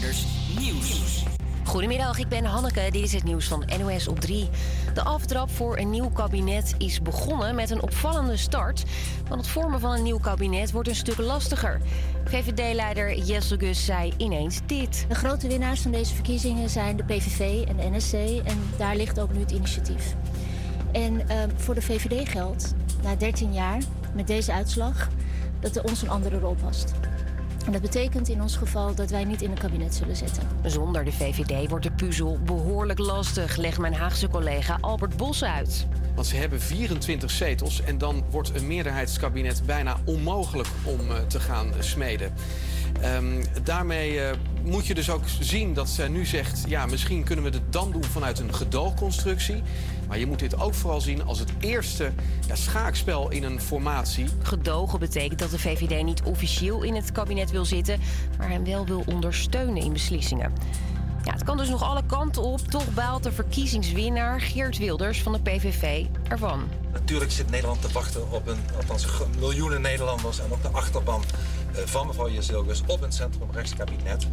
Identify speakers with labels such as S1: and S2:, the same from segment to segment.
S1: Nieuws.
S2: Goedemiddag, ik ben Hanneke. Dit is het nieuws van NOS op 3. De aftrap voor een nieuw kabinet is begonnen met een opvallende start. Want het vormen van een nieuw kabinet wordt een stuk lastiger. VVD-leider Jessel Gus zei ineens dit.
S3: De grote winnaars van deze verkiezingen zijn de PVV en de NSC. En daar ligt ook nu het initiatief. En uh, voor de VVD geldt, na 13 jaar, met deze uitslag, dat er ons een andere rol past. En dat betekent in ons geval dat wij niet in een kabinet zullen zitten.
S2: Zonder de VVD wordt de puzzel behoorlijk lastig, legt mijn Haagse collega Albert Bos uit.
S4: Want ze hebben 24 zetels en dan wordt een meerderheidskabinet bijna onmogelijk om uh, te gaan smeden. Um, daarmee uh, moet je dus ook zien dat ze nu zegt... ja, misschien kunnen we het dan doen vanuit een gedoogconstructie. Maar je moet dit ook vooral zien als het eerste ja, schaakspel in een formatie.
S2: Gedogen betekent dat de VVD niet officieel in het kabinet wil zitten... maar hem wel wil ondersteunen in beslissingen. Ja, het kan dus nog alle kanten op. Toch baalt de verkiezingswinnaar Geert Wilders van de PVV ervan.
S5: Natuurlijk zit Nederland te wachten op een, althans miljoenen Nederlanders en op de achterban van mevrouw Jezilgus op een centrumrechtskabinet.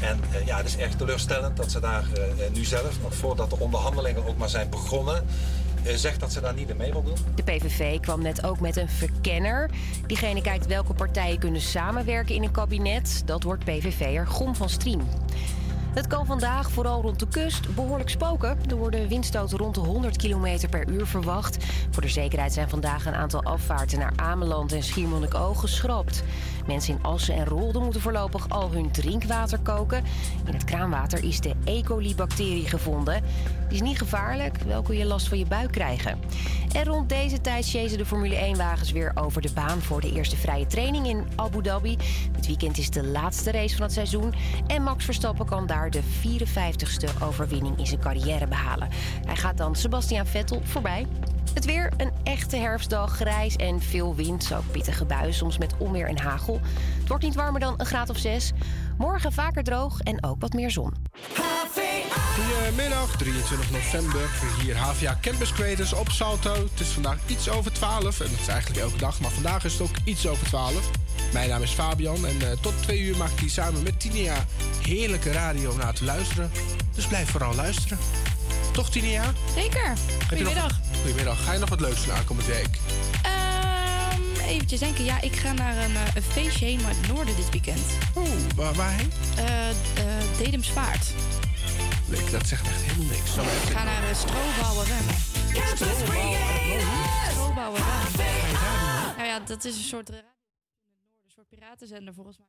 S5: En uh, ja, het is echt teleurstellend dat ze daar uh, nu zelf, nog voordat de onderhandelingen ook maar zijn begonnen, zegt dat ze daar niet mee wil doen.
S2: De PVV kwam net ook met een verkenner. Diegene kijkt welke partijen kunnen samenwerken in een kabinet. Dat wordt PVV'er Gom van Strien. Het kan vandaag vooral rond de kust behoorlijk spoken. Er worden windstoten rond de 100 km per uur verwacht. Voor de zekerheid zijn vandaag een aantal afvaarten naar Ameland en Schiermonnikoog geschrapt. Mensen in Assen en Rolde moeten voorlopig al hun drinkwater koken. In het kraanwater is de E. coli-bacterie gevonden. Die is niet gevaarlijk, wel kun je last van je buik krijgen. En rond deze tijd chasen de Formule 1-wagens weer over de baan voor de eerste vrije training in Abu Dhabi. Het weekend is de laatste race van het seizoen. En Max Verstappen kan daar de 54ste overwinning in zijn carrière behalen. Hij gaat dan Sebastian Vettel voorbij. Het weer, een echte herfstdag, grijs en veel wind. Zo pittige buien, soms met onweer en hagel. Het wordt niet warmer dan een graad of 6. Morgen vaker droog en ook wat meer zon.
S6: Goedemiddag, 23 november. Hier HVA Campus Creators op Salto. Het is vandaag iets over 12 en dat is eigenlijk elke dag, maar vandaag is het ook iets over 12. Mijn naam is Fabian en uh, tot twee uur maak ik hier samen met Tinia heerlijke radio naar te luisteren. Dus blijf vooral luisteren. Toch, Tinia?
S7: Zeker. Goedemiddag.
S6: Nog, goedemiddag. Ga je nog wat leuks doen aankomend week?
S7: Um, eventjes denken. Ja, ik ga naar een, uh, een feestje heen naar het noorden dit weekend.
S6: Oeh, waar, waarheen?
S7: Uh, uh, Dedemsvaart.
S6: Leuk, dat zegt echt helemaal niks. Zal
S7: ik ga naar uh, Stroobouweren. Stroobouweren. Nou ja, dat is een soort. Een soort piratenzender volgens mij.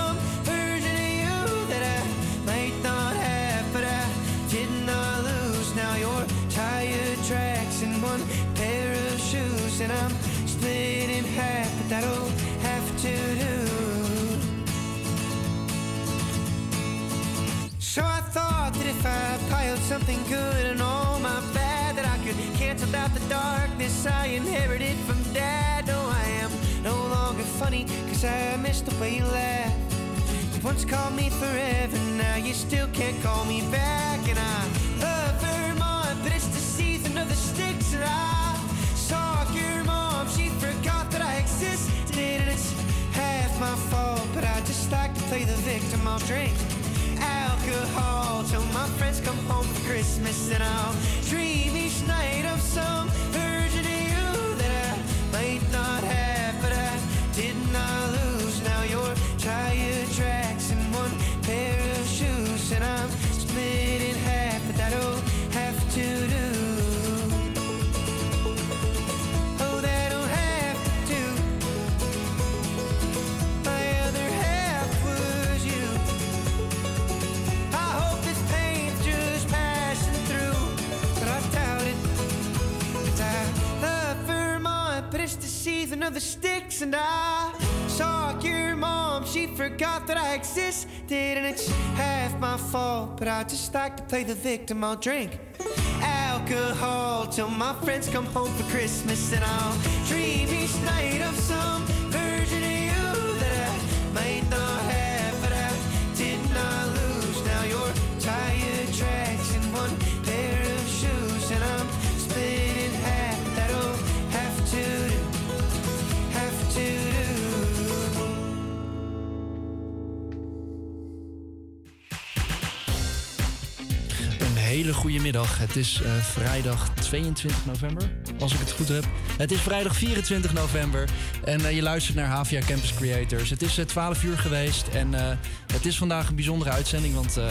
S1: and I'm split in half, but that'll have to do. So I thought that if I piled something good and all my bad, that I could cancel out the darkness I inherited from dad. No, I am no longer funny, cause I missed the way you laughed. You once called me forever, now you still can't call me back. And I my fault, but I just like to play the victim. I'll drink alcohol till my friends come home for Christmas. And I'll dream each night of some season of the sticks, and I saw your mom. She forgot that I existed, and it's half my fault. But I just like to play the victim. I'll drink alcohol till my friends come home for Christmas, and I'll dream each night of some version of you that I might not have, but I did not lose. Now you're tire tracks and one
S8: hele goede middag. Het is eh, vrijdag 22 november, als ik het goed heb. Het is vrijdag 24 november en eh, je luistert naar Havia Campus Creators. Het is eh, 12 uur geweest en eh, het is vandaag een bijzondere uitzending, want eh,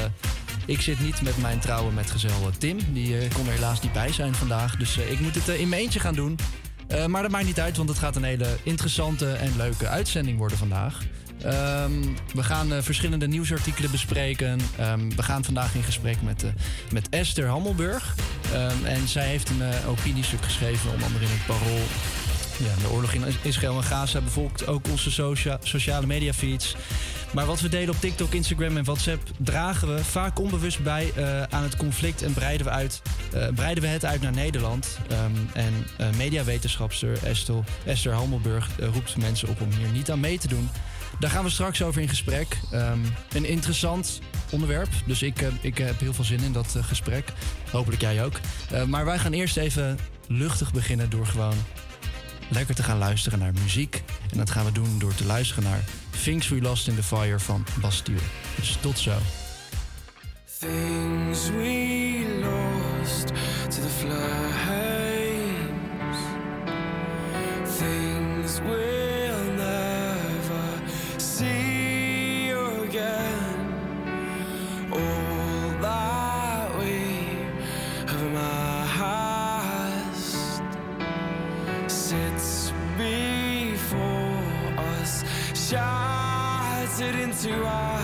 S8: ik zit niet met mijn trouwe metgezel eh, Tim. Die eh, kon er helaas niet bij zijn vandaag, dus eh, ik moet het eh, in mijn eentje gaan doen. Eh, maar dat maakt niet uit, want het gaat een hele interessante en leuke uitzending worden vandaag. Ehm, we gaan eh, verschillende nieuwsartikelen bespreken. Ehm, we gaan vandaag in gesprek met, eh, met Esther Hammelburg. Ehm, en zij heeft een eh, opiniestuk geschreven, onder andere in het Parool. Ja, de oorlog in Israël en Gaza bevolkt ook onze socia- sociale media feeds. Maar wat we delen op TikTok, Instagram en WhatsApp dragen we vaak onbewust bij aan het conflict en breiden we, uit, breiden we het uit naar Nederland. En eh, mediawetenschapster Esther, eh, roept mensen op om hier niet aan mee te doen. Daar gaan we straks over in gesprek. Ehm, een interessant onderwerp, dus ik, eh, ik heb heel veel zin in dat eh, gesprek. Hopelijk jij ook. Eh, maar wij gaan eerst even luchtig beginnen door gewoon lekker te gaan luisteren naar muziek. En dat gaan we doen door te luisteren naar Things We Lost in the Fire van Bastille. Dus tot zo.
S9: Things we lost to the. Things
S10: to
S11: our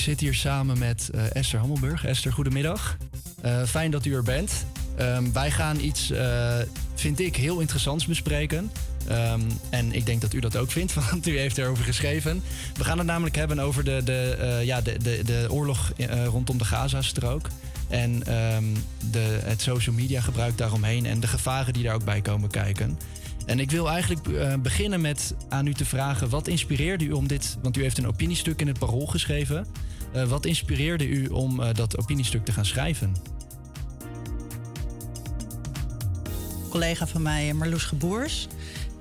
S8: Ik zit hier samen met eh, Esther Hammelburg. Esther, goedemiddag. Eh, fijn dat u er bent. Ehm, wij gaan iets, eh, vind ik, heel interessants bespreken. Ehm, en ik denk dat u dat ook vindt, want u heeft erover geschreven. We gaan het namelijk hebben over de, de, ja, de, de, de oorlog rondom de Gazastrook. En ehm, de, het social media gebruik daaromheen en de gevaren die daar ook bij komen kijken. En ik wil eigenlijk beginnen met aan u te vragen: wat inspireerde u om dit? Want u heeft een opiniestuk in het Parool geschreven. Eh, wat inspireerde u om eh, dat opiniestuk te gaan schrijven?
S12: collega van mij, Marloes Geboers.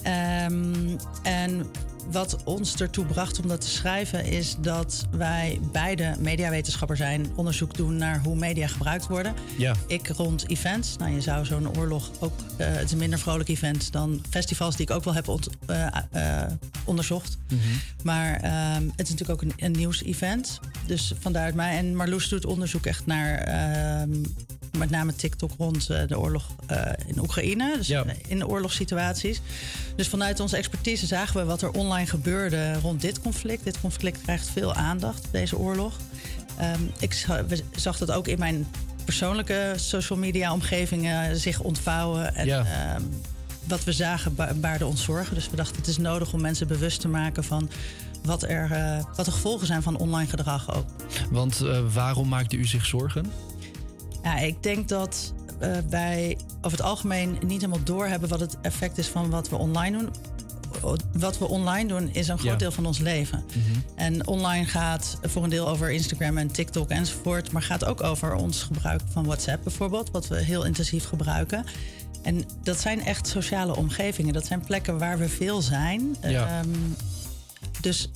S12: Ehm, en wat ons ertoe bracht om dat te schrijven is dat wij beide mediawetenschapper zijn, onderzoek doen naar hoe media gebruikt worden.
S8: Ja.
S12: Ik rond events. Nou, je zou zo'n oorlog ook. eh, het is een minder vrolijk event dan festivals die ik ook wel heb ont- eh, eh, onderzocht. Maar ehm, het is natuurlijk ook een, een nieuws-event. Dus vandaar het mij. En Marloes doet onderzoek echt naar ehm, met name TikTok rond de oorlog in Oekraïne. Dus
S8: Ja.
S12: in de oorlogssituaties. Dus vanuit onze expertise zagen we wat er online gebeurde rond dit conflict. Dit conflict krijgt veel aandacht, deze oorlog. Ehm, ik zag dat ook in mijn persoonlijke social media omgevingen zich ontvouwen. En,
S8: Ja.
S12: ehm, wat we zagen ba- baarde ons zorgen. Dus we dachten het is nodig om mensen bewust te maken van wat, er, eh, wat de gevolgen zijn van online gedrag ook.
S8: Want eh, waarom maakte u zich zorgen?
S12: Ja, ik denk dat eh, wij over het algemeen niet helemaal doorhebben wat het effect is van wat we online doen. Wat we online doen is een groot
S8: Ja.
S12: deel van ons leven.
S8: Mhm.
S12: En online gaat voor een deel over Instagram en TikTok enzovoort. Maar gaat ook over ons gebruik van WhatsApp bijvoorbeeld. Wat we heel intensief gebruiken. En dat zijn echt sociale omgevingen. Dat zijn plekken waar we veel zijn.
S8: Ja.
S12: Ehm, dus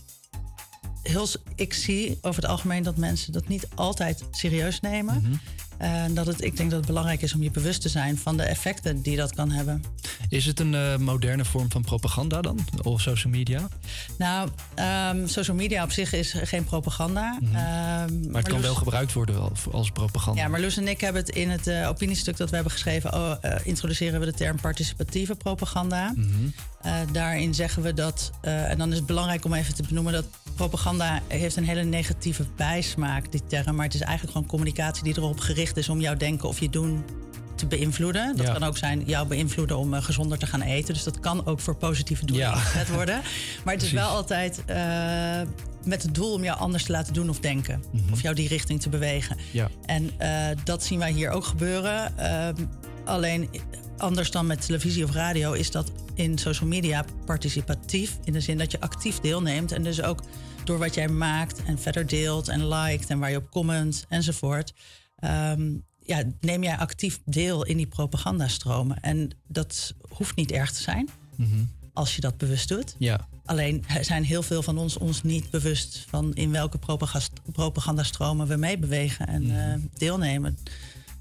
S12: heel, ik zie over het algemeen dat mensen dat niet altijd serieus nemen.
S8: Mhm.
S12: En dat het, ik denk dat het belangrijk is om je bewust te zijn van de effecten die dat kan hebben.
S8: Is het een eh, moderne vorm van propaganda dan? Of social media?
S12: Nou, ehm, social media op zich is geen propaganda.
S8: Mhm.
S12: Ehm,
S8: Maar het kan wel gebruikt worden als propaganda.
S12: Ja, Marloes en ik hebben het in het eh, opiniestuk dat we hebben geschreven... Oh, eh, introduceren we de term participatieve propaganda.
S8: Mhm.
S12: Daarin zeggen we dat, en dan is het belangrijk om even te benoemen... dat propaganda heeft een hele negatieve bijsmaak, die term. Maar het is eigenlijk gewoon communicatie die erop gericht is... om jouw denken of je doen te beïnvloeden. Dat
S8: Ja.
S12: kan ook zijn jou beïnvloeden om eh, gezonder te gaan eten. Dus dat kan ook voor positieve doelen
S8: Ja.
S12: ingezet worden. Maar het is wel altijd eh, met het doel om jou anders te laten doen of denken.
S8: Mhm.
S12: Of jou die richting te bewegen.
S8: Ja.
S12: En eh, dat zien wij hier ook gebeuren. Ehm, alleen anders dan met televisie of radio is dat in social media participatief. In de zin dat je actief deelneemt. En dus ook door wat jij maakt en verder deelt en liked en waar je op comment enzovoort. Ehm, ja, neem jij actief deel in die propagandastromen. En dat hoeft niet erg te zijn
S8: Mhm.
S12: als je dat bewust doet.
S8: Ja.
S12: Alleen zijn heel veel van ons ons niet bewust van in welke propagandastromen we meebewegen en
S8: Mhm.
S12: eh, deelnemen.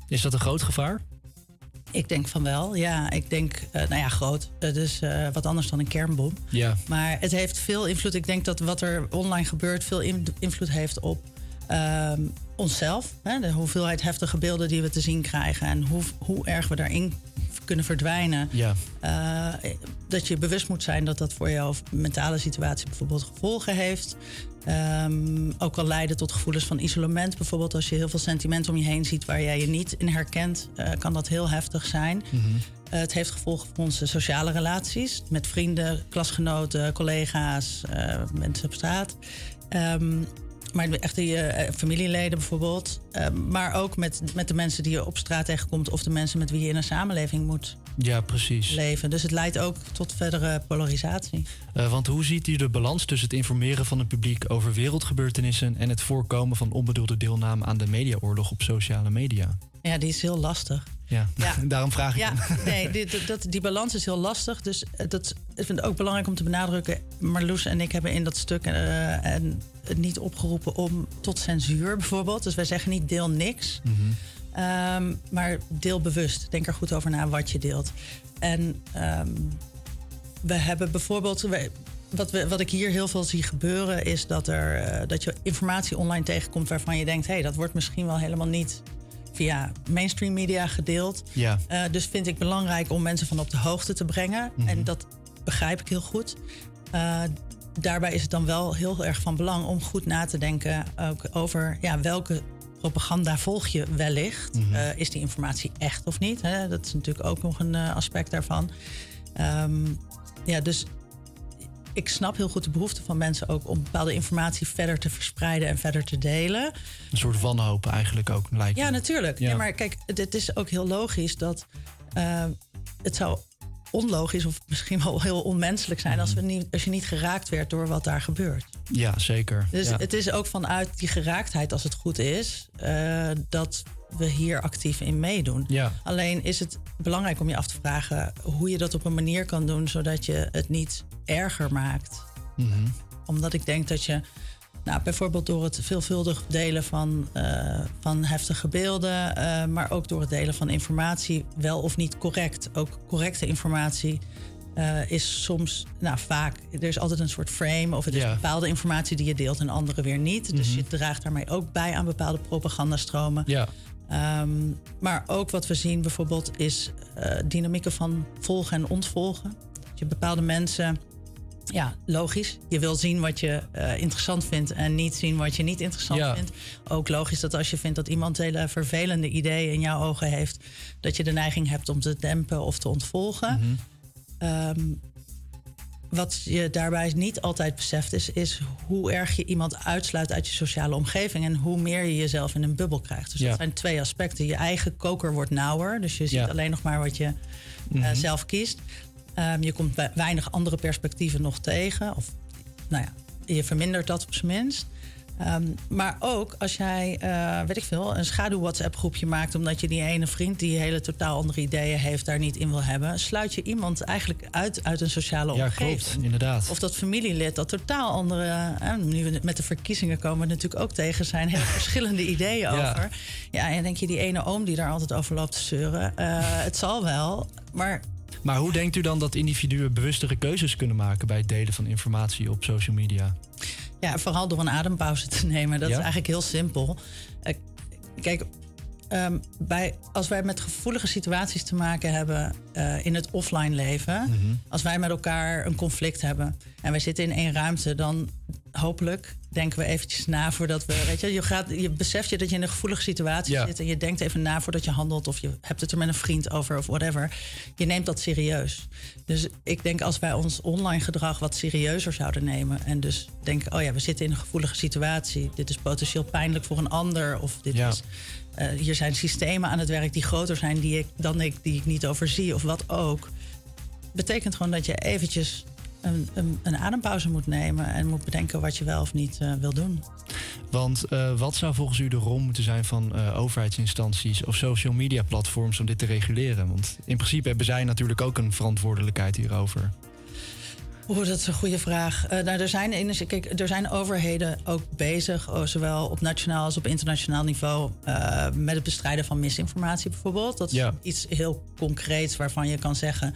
S8: Is dat een groot gevaar?
S12: Ik denk van wel, ja. Ik denk, eh, nou ja, groot. Het is eh, wat anders dan een kernbom.
S8: Ja.
S12: Maar het heeft veel invloed. Ik denk dat wat er online gebeurt veel in- invloed heeft op ehm, onszelf. Hè? De hoeveelheid heftige beelden die we te zien krijgen. En hoe, hoe erg we daarin kunnen verdwijnen.
S8: Ja.
S12: Eh, dat je bewust moet zijn dat dat voor jouw mentale situatie bijvoorbeeld gevolgen heeft. Ehm, ook kan leiden tot gevoelens van isolement. Bijvoorbeeld als je heel veel sentimenten om je heen ziet waar jij je niet in herkent, eh, kan dat heel heftig zijn.
S8: Mhm.
S12: Eh, het heeft gevolgen voor onze sociale relaties met vrienden, klasgenoten, collega's, mensen op straat. Ehm, maar echt die eh, familieleden bijvoorbeeld. Ehm, maar ook met, met de mensen die je op straat tegenkomt of de mensen met wie je in een samenleving moet
S8: Ja, precies.
S12: leven. Dus het leidt ook tot verdere polarisatie.
S8: Eh, want hoe ziet u de balans tussen het informeren van het publiek over wereldgebeurtenissen en het voorkomen van onbedoelde deelname aan de mediaoorlog op sociale media?
S12: Ja, die is heel lastig.
S8: Ja,
S12: Ja.
S8: daarom vraag ik.
S12: Ja,
S8: hem.
S12: nee, die, dat- die balans is heel lastig. Dus eh, dat, ik vind het ook belangrijk om te benadrukken. Marloes en ik hebben in dat stuk eh, en het niet opgeroepen om tot censuur bijvoorbeeld. Dus wij zeggen niet deel niks.
S8: Mhm.
S12: Ehm, maar deel bewust. Denk er goed over na wat je deelt. En ehm, we hebben bijvoorbeeld. wat, we, wat ik hier heel veel zie gebeuren, is dat, er, eh, dat je informatie online tegenkomt waarvan je denkt: hé, hey, dat wordt misschien wel helemaal niet via mainstream media gedeeld.
S8: Ja.
S12: Eh, dus vind ik belangrijk om mensen van op de hoogte te brengen.
S8: Mhm.
S12: En dat begrijp ik heel goed. Eh, daarbij is het dan wel heel erg van belang om goed na te denken ook over ja, welke propaganda volg je wellicht.
S8: Mhm.
S12: Eh, is die informatie echt of niet? Hè? Dat is natuurlijk ook nog een aspect daarvan. Ehm, ja, dus ik snap heel goed de behoefte van mensen ook om bepaalde informatie verder te verspreiden en verder te delen.
S8: Een soort wanhoop eigenlijk ook, lijkt
S12: Ja,
S8: me.
S12: natuurlijk.
S8: Ja.
S12: Ja. maar kijk, het is ook heel logisch dat eh, het zou onlogisch of misschien wel heel onmenselijk zijn als, we niet, als je niet geraakt werd door wat daar gebeurt.
S8: Ja, zeker.
S12: Dus
S8: ja.
S12: het is ook vanuit die geraaktheid, als het goed is, eh, dat we hier actief in meedoen.
S8: Ja.
S12: Alleen is het belangrijk om je af te vragen hoe je dat op een manier kan doen zodat je het niet erger maakt
S8: Mhm.
S12: omdat ik denk dat je, nou, bijvoorbeeld door het veelvuldig delen van, eh, van heftige beelden, eh, maar ook door het delen van informatie, wel of niet correct. Ook correcte informatie eh, is soms, nou vaak, er is altijd een soort frame of het is
S8: Ja.
S12: bepaalde informatie die je deelt en andere weer niet. Dus
S8: Mhm.
S12: je draagt daarmee ook bij aan bepaalde propagandastromen.
S8: Ja.
S12: Ehm, maar ook wat we zien bijvoorbeeld is dynamieken van volgen en ontvolgen. Dat je bepaalde mensen, ja, logisch. Je wil zien wat je eh, interessant vindt en niet zien wat je niet interessant
S8: Ja.
S12: vindt. Ook logisch dat als je vindt dat iemand hele vervelende ideeën in jouw ogen heeft, dat je de neiging hebt om te dempen of te ontvolgen.
S8: Mhm.
S12: Ehm, wat je daarbij niet altijd beseft is, is hoe erg je iemand uitsluit uit je sociale omgeving en hoe meer je jezelf in een bubbel krijgt. Dus
S8: Ja.
S12: dat zijn twee aspecten. Je eigen koker wordt nauwer, dus je ziet
S8: Ja.
S12: alleen nog maar wat je eh,
S8: Mhm.
S12: zelf kiest. Ehm, je komt we- weinig andere perspectieven nog tegen. Of nou ja, je vermindert dat op zijn minst. Ehm, maar ook als jij, eh, weet ik veel, een schaduw-WhatsApp-groepje maakt... omdat je die ene vriend die hele totaal andere ideeën heeft... daar niet in wil hebben... sluit je iemand eigenlijk uit uit een sociale
S8: Ja,
S12: omgeving.
S8: klopt, inderdaad.
S12: Of dat familielid dat totaal andere... eh, nu we met de verkiezingen komen we natuurlijk ook tegen... zijn heel verschillende ideeën
S8: Ja.
S12: over. Ja, en dan denk je, die ene oom die daar altijd over loopt te zeuren... eh, het zal wel, maar
S8: Maar hoe denkt u dan dat individuen bewustere keuzes kunnen maken bij het delen van informatie op social media?
S12: Ja, vooral door een adempauze te nemen. Dat
S8: Ja?
S12: is eigenlijk heel simpel. Eh, kijk, ehm, bij, als wij met gevoelige situaties te maken hebben eh, in het offline leven,
S8: Mhm.
S12: als wij met elkaar een conflict hebben en wij zitten in één ruimte, dan hopelijk denken we eventjes na voordat we, weet je, je, gaat, je beseft je dat je in een gevoelige situatie
S8: Ja.
S12: zit en je denkt even na voordat je handelt of je hebt het er met een vriend over of whatever. Je neemt dat serieus. Dus ik denk als wij ons online gedrag wat serieuzer zouden nemen en dus denken, oh ja, we zitten in een gevoelige situatie, dit is potentieel pijnlijk voor een ander of dit
S8: Ja.
S12: is eh, hier zijn systemen aan het werk die groter zijn die ik, dan ik, die ik niet overzie of wat ook. Betekent gewoon dat je eventjes een, een, een adempauze moet nemen en moet bedenken wat je wel of niet eh, wil doen.
S8: Want eh, wat zou volgens u de rol moeten zijn van eh, overheidsinstanties of social media platforms om dit te reguleren? Want in principe hebben zij natuurlijk ook een verantwoordelijkheid hierover.
S12: Oeh, dat is een goede vraag. Nou, er, zijn, kijk, er zijn overheden ook bezig, oh, zowel op nationaal als op internationaal niveau, met het bestrijden van misinformatie bijvoorbeeld. Dat is
S8: Ja.
S12: iets heel concreets waarvan je kan zeggen,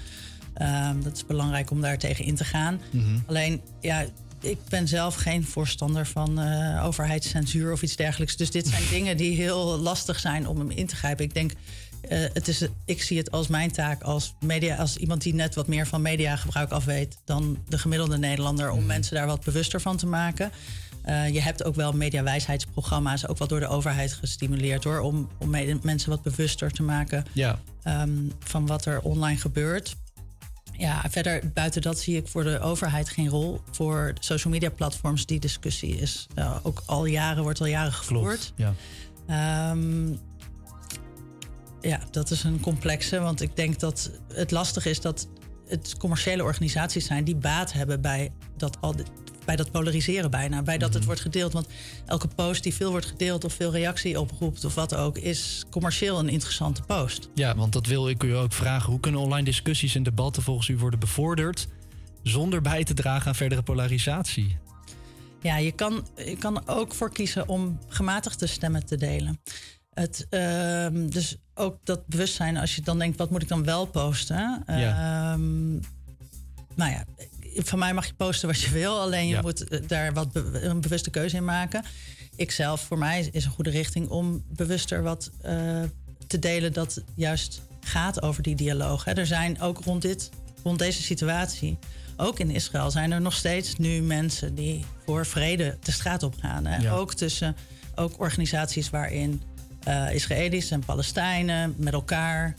S12: ehm, dat is belangrijk om daar tegen in te gaan.
S8: Mhm.
S12: Alleen, ja, ik ben zelf geen voorstander van eh, overheidscensuur of iets dergelijks. Dus dit zijn dingen die heel lastig zijn om hem in te grijpen. Ik denk, eh, het is, ik zie het als mijn taak als, media, als iemand die net wat meer van mediagebruik af weet dan de gemiddelde Nederlander, om mensen daar wat bewuster van te maken. Eh, je hebt ook wel mediawijsheidsprogramma's, ook wel door de overheid gestimuleerd hoor, om, om mensen wat bewuster te maken
S8: Ja,
S12: ehm, van wat er online gebeurt. Ja, verder buiten dat zie ik voor de overheid geen rol. Voor social media platforms, die discussie is eh, ook al jaren, wordt al jaren gevoerd.
S8: klopt. Ja.
S12: Ehm, ja, dat is een complexe. Want ik denk dat het lastig is dat het commerciële organisaties zijn die baat hebben bij dat, al dit- bij dat polariseren bijna. Bij dat het wordt gedeeld. Want elke post die veel wordt gedeeld of veel reactie oproept of wat ook, is commercieel een interessante post.
S8: ja, want dat wil ik u ook vragen. Hoe kunnen online discussies en debatten volgens u worden bevorderd zonder bij te dragen aan verdere polarisatie?
S12: Ja, je kan, je kan er ook voor kiezen om gematigde stemmen te delen. Het, ehm, dus ook dat bewustzijn, als je dan denkt, wat moet ik dan wel posten?
S8: Ja.
S12: Ehm, nou ja, van mij mag je posten wat je wil, alleen je
S8: Ja.
S12: moet eh, daar wat be- een bewuste keuze in maken. Ik zelf, voor mij is een goede richting om bewuster wat eh, te delen dat juist gaat over die dialoog. Hè. Er zijn ook rond, dit, rond deze situatie, ook in Israël, zijn er nog steeds nu mensen die voor vrede de straat op gaan. Hè.
S8: Ja.
S12: Ook tussen ook organisaties waarin eh Israëli's en Palestijnen met elkaar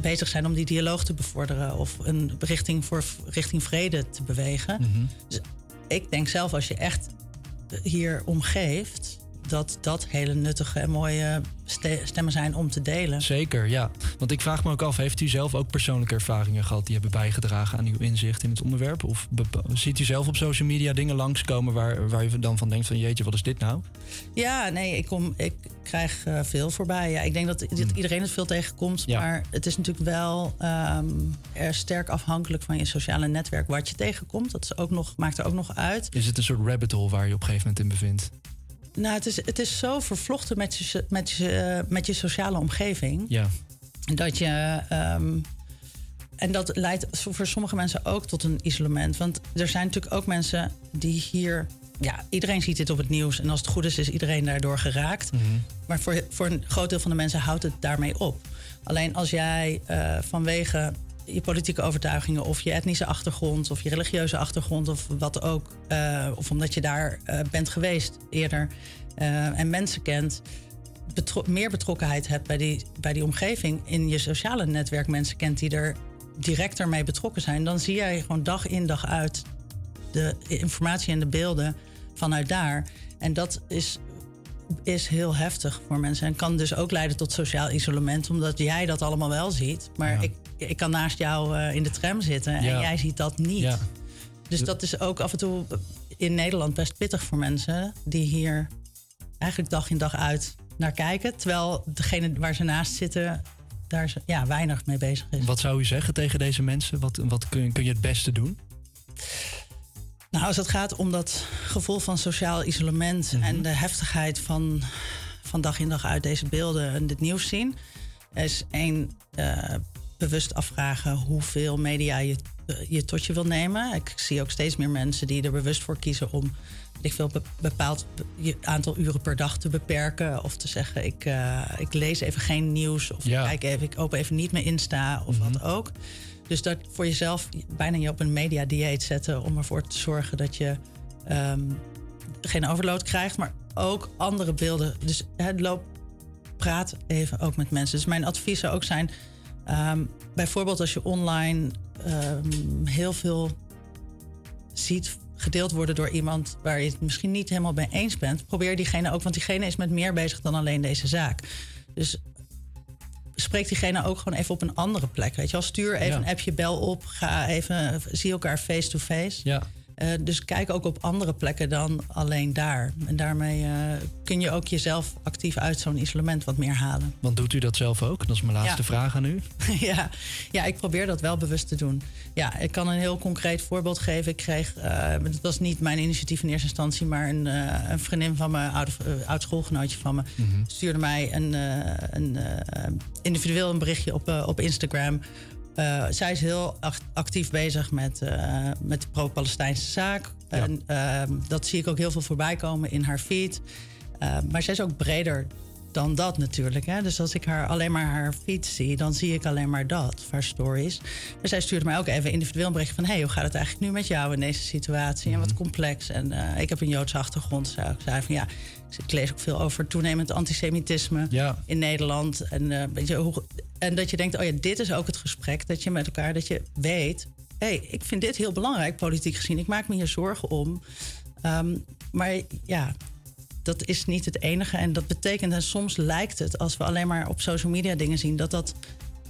S12: bezig zijn om die dialoog te bevorderen of een richting, voor, richting vrede te bewegen.
S8: Mhm.
S12: Dus ik denk zelf, als je echt hier omgeeft, dat dat hele nuttige en mooie ste- stemmen zijn om te delen.
S8: Zeker, ja. Want ik vraag me ook af, heeft u zelf ook persoonlijke ervaringen gehad die hebben bijgedragen aan uw inzicht in het onderwerp? Of ziet u zelf op social media dingen langskomen waar, waar u dan van denkt van jeetje, wat is dit nou?
S12: Ja, nee, ik, kom, ik krijg eh, veel voorbij. Ja, ik denk dat, dat iedereen het veel tegenkomt.
S8: Ja.
S12: Maar het is natuurlijk wel ehm, er sterk afhankelijk van je sociale netwerk wat je tegenkomt. Dat is ook nog, maakt er ook nog uit.
S8: Is het een soort rabbit hole waar je op een gegeven moment in bevindt?
S12: Nou, het is, het is zo vervlochten met je, met, je, eh, met je sociale omgeving.
S8: Ja,
S12: Dat je. ehm, en dat leidt voor sommige mensen ook tot een isolement. Want er zijn natuurlijk ook mensen die hier. Ja, iedereen ziet dit op het nieuws. En als het goed is, is iedereen daardoor geraakt. Maar voor, voor een groot deel van de mensen houdt het daarmee op. Alleen als jij eh, vanwege je politieke overtuigingen of je etnische achtergrond of je religieuze achtergrond of wat ook, eh, of omdat je daar eh, bent geweest eerder eh, en mensen kent, betro- meer betrokkenheid hebt bij die, bij die omgeving in je sociale netwerk, mensen kent die er directer mee betrokken zijn, dan zie jij gewoon dag in dag uit de informatie en de beelden vanuit daar. En dat is is heel heftig voor mensen. En kan dus ook leiden tot sociaal isolement, omdat jij dat allemaal wel ziet. Maar ik, ik kan naast jou eh, in de tram zitten en
S8: Ja.
S12: jij ziet dat niet.
S8: Ja.
S12: Dus dat is ook af en toe in Nederland best pittig voor mensen die hier eigenlijk dag in dag uit naar kijken. Terwijl degene waar ze naast zitten, daar ja, weinig mee bezig is.
S8: Wat zou u zeggen tegen deze mensen? Wat, wat kun, kun je het beste doen?
S12: Nou, als het gaat om dat gevoel van sociaal isolement en de heftigheid van, van dag in dag uit deze beelden en dit nieuws zien, is één eh, bewust afvragen hoeveel media je, eh, je tot je wil nemen. Ik zie ook steeds meer mensen die er bewust voor kiezen om ik veel be- bepaald aantal uren per dag te beperken. Of te zeggen, ik, eh, ik lees even geen nieuws. Of
S8: Ja.
S12: kijk even, ik open even niet mijn Insta of wat ook. Dus dat voor jezelf bijna je op een media-dieet zetten... om ervoor te zorgen dat je ehm, geen overload krijgt. Maar ook andere beelden. Dus het loop, praat even ook met mensen. Dus mijn advies zou ook zijn... ehm, bijvoorbeeld als je online ehm, heel veel ziet gedeeld worden door iemand waar je het misschien niet helemaal mee eens bent, probeer diegene ook, want diegene is met meer bezig dan alleen deze zaak. Dus spreek diegene ook gewoon even op een andere plek. Weet je wel, stuur even
S8: Ja.
S12: een appje, bel op, ga even, zie elkaar face-to-face.
S8: Ja.
S12: Eh, dus kijk ook op andere plekken dan alleen daar. En daarmee eh, kun je ook jezelf actief uit zo'n isolement wat meer halen.
S8: Want doet u dat zelf ook? Dat is mijn laatste
S12: Ja.
S8: vraag aan u.
S12: ja, ja, ik probeer dat wel bewust te doen. Ja, ik kan een heel concreet voorbeeld geven. Ik kreeg, eh het was niet mijn initiatief in eerste instantie, maar een, eh, een vriendin van me, oud, eh, oud schoolgenootje van me, stuurde mij een, eh, een eh, individueel een berichtje op, eh, op Instagram. Eh, zij is heel act- actief bezig met, eh, met de pro-Palestijnse zaak. En ehm, dat zie ik ook heel veel voorbij komen in haar feed. Eh, maar zij is ook breder dan dat natuurlijk. Hè? Dus als ik haar alleen maar haar feed zie, dan zie ik alleen maar dat, haar stories. Maar zij stuurde mij ook even individueel een berichtje van... hey, hoe gaat het eigenlijk nu met jou in deze situatie? En wat complex. En ik heb een Joodse achtergrond. Zij ook zei van ja, ik lees ook veel over toenemend antisemitisme
S8: Ja.
S12: in Nederland. En, eh, weet je, hoe, en dat je denkt, oh ja, dit is ook het gesprek. Dat je met elkaar, dat je weet... hé, hey, ik vind dit heel belangrijk, politiek gezien. Ik maak me hier zorgen om. Ehm, maar ja, dat is niet het enige. En dat betekent, en soms lijkt het, als we alleen maar op social media dingen zien, dat dat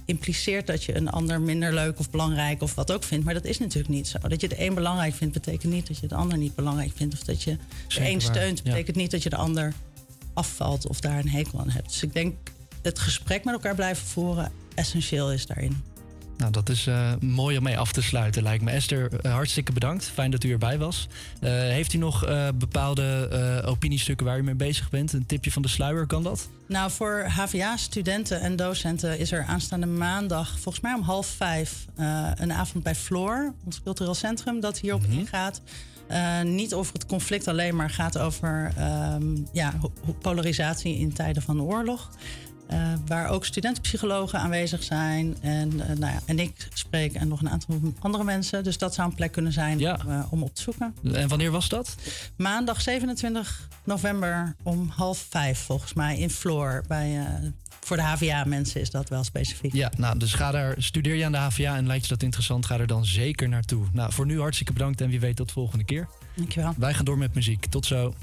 S12: impliceert dat je een ander minder leuk of belangrijk of wat ook vindt. Maar dat is natuurlijk niet zo. Dat je de een belangrijk vindt, betekent niet dat je de ander niet belangrijk vindt. Of dat je de een
S8: waar,
S12: steunt,
S8: ja.
S12: betekent niet dat je de ander afvalt of daar een hekel aan hebt. Dus ik denk het gesprek met elkaar blijven voeren essentieel is daarin.
S8: Nou, dat is eh, mooi om mee af te sluiten, lijkt me. Esther, eh, hartstikke bedankt. Fijn dat u erbij was. Eh, heeft u nog bepaalde opiniestukken waar u mee bezig bent? Een tipje van de sluier, kan dat?
S12: Nou, voor HVA-studenten en docenten is er aanstaande maandag, volgens mij om half vijf, een avond bij Floor, ons cultureel centrum, dat hierop ingaat. Eh, niet over het conflict alleen, maar gaat over ehm, ja, polarisatie in tijden van oorlog. Eh, waar ook studentenpsychologen aanwezig zijn. En, eh, nou ja, en ik spreek en nog een aantal andere mensen. Dus dat zou een plek kunnen zijn
S8: Ja.
S12: om, eh, om op te zoeken.
S8: En wanneer was dat?
S12: Maandag 27 november om half vijf, volgens mij, in Floor. Bij, voor de HVA-mensen is dat wel specifiek.
S8: Ja, nou, dus ga daar, studeer je aan de HVA en lijkt je dat interessant, ga er dan zeker naartoe. Nou, voor nu hartstikke bedankt en wie weet tot volgende keer.
S12: Dankjewel.
S8: Wij gaan door met muziek. Tot zo.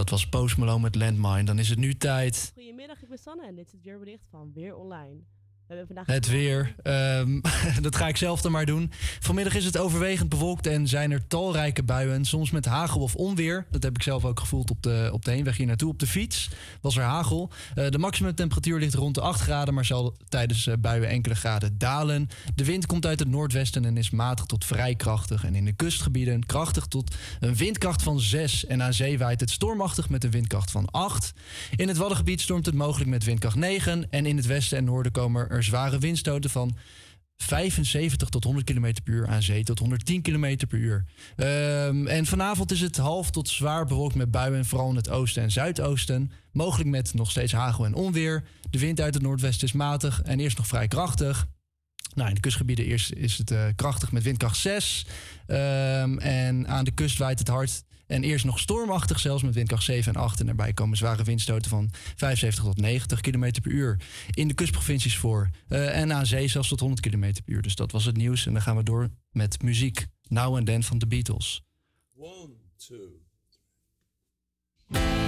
S8: Dat was Post Malone met Landmine. Dan is het nu tijd.
S13: Goedemiddag, ik ben Sanne en dit is het weerbericht van Weer Online. Vandaag
S8: Het weer. Ehm, dat ga ik zelf dan maar doen. Vanmiddag is het overwegend bewolkt en zijn er talrijke buien. Soms met hagel of onweer. Dat heb ik zelf ook gevoeld op de, op de heenweg hier naartoe. Op de fiets was er hagel. Eh, de maximumtemperatuur ligt rond de 8 graden, maar zal tijdens eh, buien enkele graden dalen. De wind komt uit het noordwesten en is matig tot vrij krachtig. En in de kustgebieden krachtig tot een windkracht van 6. En aan zee waait het stormachtig met een windkracht van 8. In het Waddengebied stormt het mogelijk met windkracht 9. En in het westen en noorden komen er zware windstoten van 75 tot 100 km per uur aan zee tot 110 km per uur. Ehm, en vanavond is het half tot zwaar bewolkt met buien, vooral in het oosten en zuidoosten. Mogelijk met nog steeds hagel en onweer. De wind uit het noordwesten is matig en eerst nog vrij krachtig. Nou, in de kustgebieden eerst is het eh, krachtig met windkracht 6. Ehm, en aan de kust waait het hard. En eerst nog stormachtig, zelfs met windkracht 7 en 8. En daarbij komen zware windstoten van 75 tot 90 km per uur. In de kustprovincies voor. Eh, en aan zee zelfs tot 100 km per uur. Dus dat was het nieuws. En dan gaan we door met muziek. Now and Then van de Beatles.
S14: One, two.
S9: I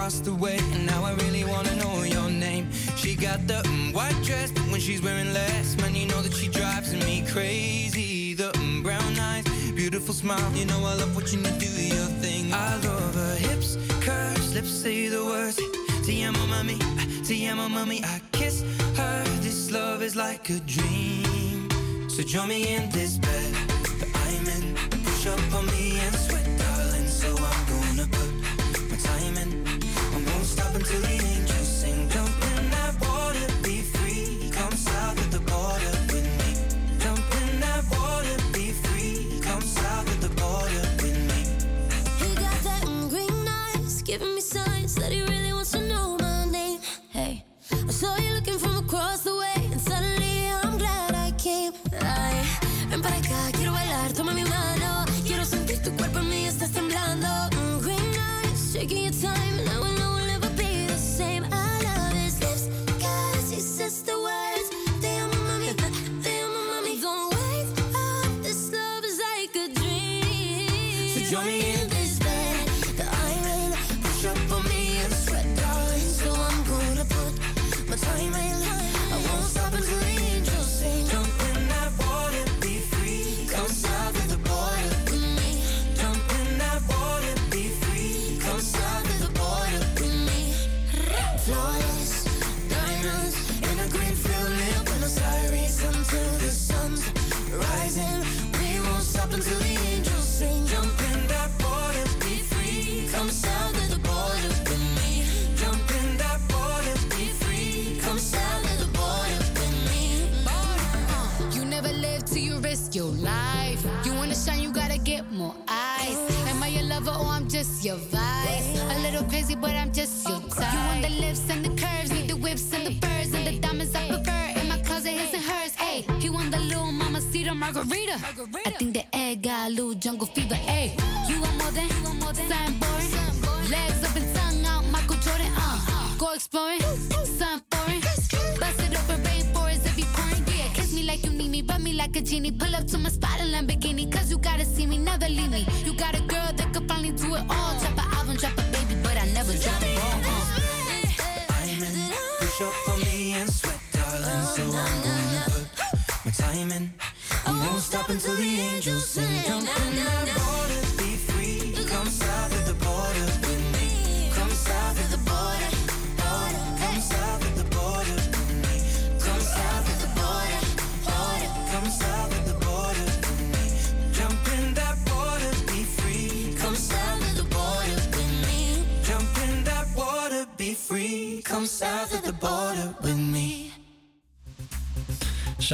S15: across the way, and now I really wanna know your name. She got the mm, white dress, but when she's wearing less, man, you know that she drives me crazy. The mm, brown eyes, beautiful smile, you know I love watching you do your thing. I love her hips, curves, lips say the words. Te amo, mami, te amo, mami. I kiss her. This love is like a dream. So join me in this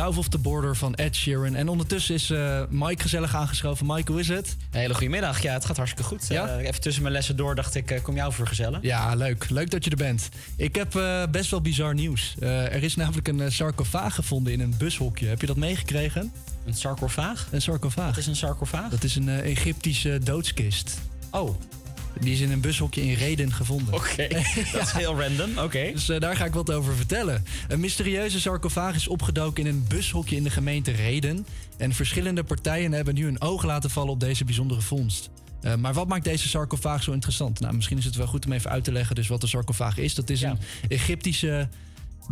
S15: South of the Border
S8: van Ed Sheeran. En ondertussen is eh, Mike gezellig aangeschoven. Mike, hoe is het?
S16: Een hele goede middag. Ja, het gaat hartstikke goed.
S8: Ja?
S16: Eh, even tussen mijn lessen door dacht ik, eh, kom jou vergezellen.
S8: Ja, leuk. Leuk dat je er bent. Ik heb best wel bizar nieuws. Er is namelijk een sarcofaag gevonden in een bushokje. Heb je dat meegekregen?
S16: Een sarcofaag?
S8: Een sarcofaag.
S16: Wat is een sarcofaag?
S8: Dat is een Egyptische doodskist.
S16: Oh.
S8: Die is in een bushokje in Reden gevonden.
S16: Oké, dat is heel random. Oké.
S8: Dus eh, daar ga ik wat over vertellen. Een mysterieuze sarcofaag is opgedoken in een bushokje in de gemeente Reden. En verschillende partijen hebben nu een oog laten vallen op deze bijzondere vondst. Eh, maar wat maakt deze sarcofaag zo interessant? Nou, misschien is het wel goed om even uit te leggen dus wat een sarcofaag is. Dat is een Egyptische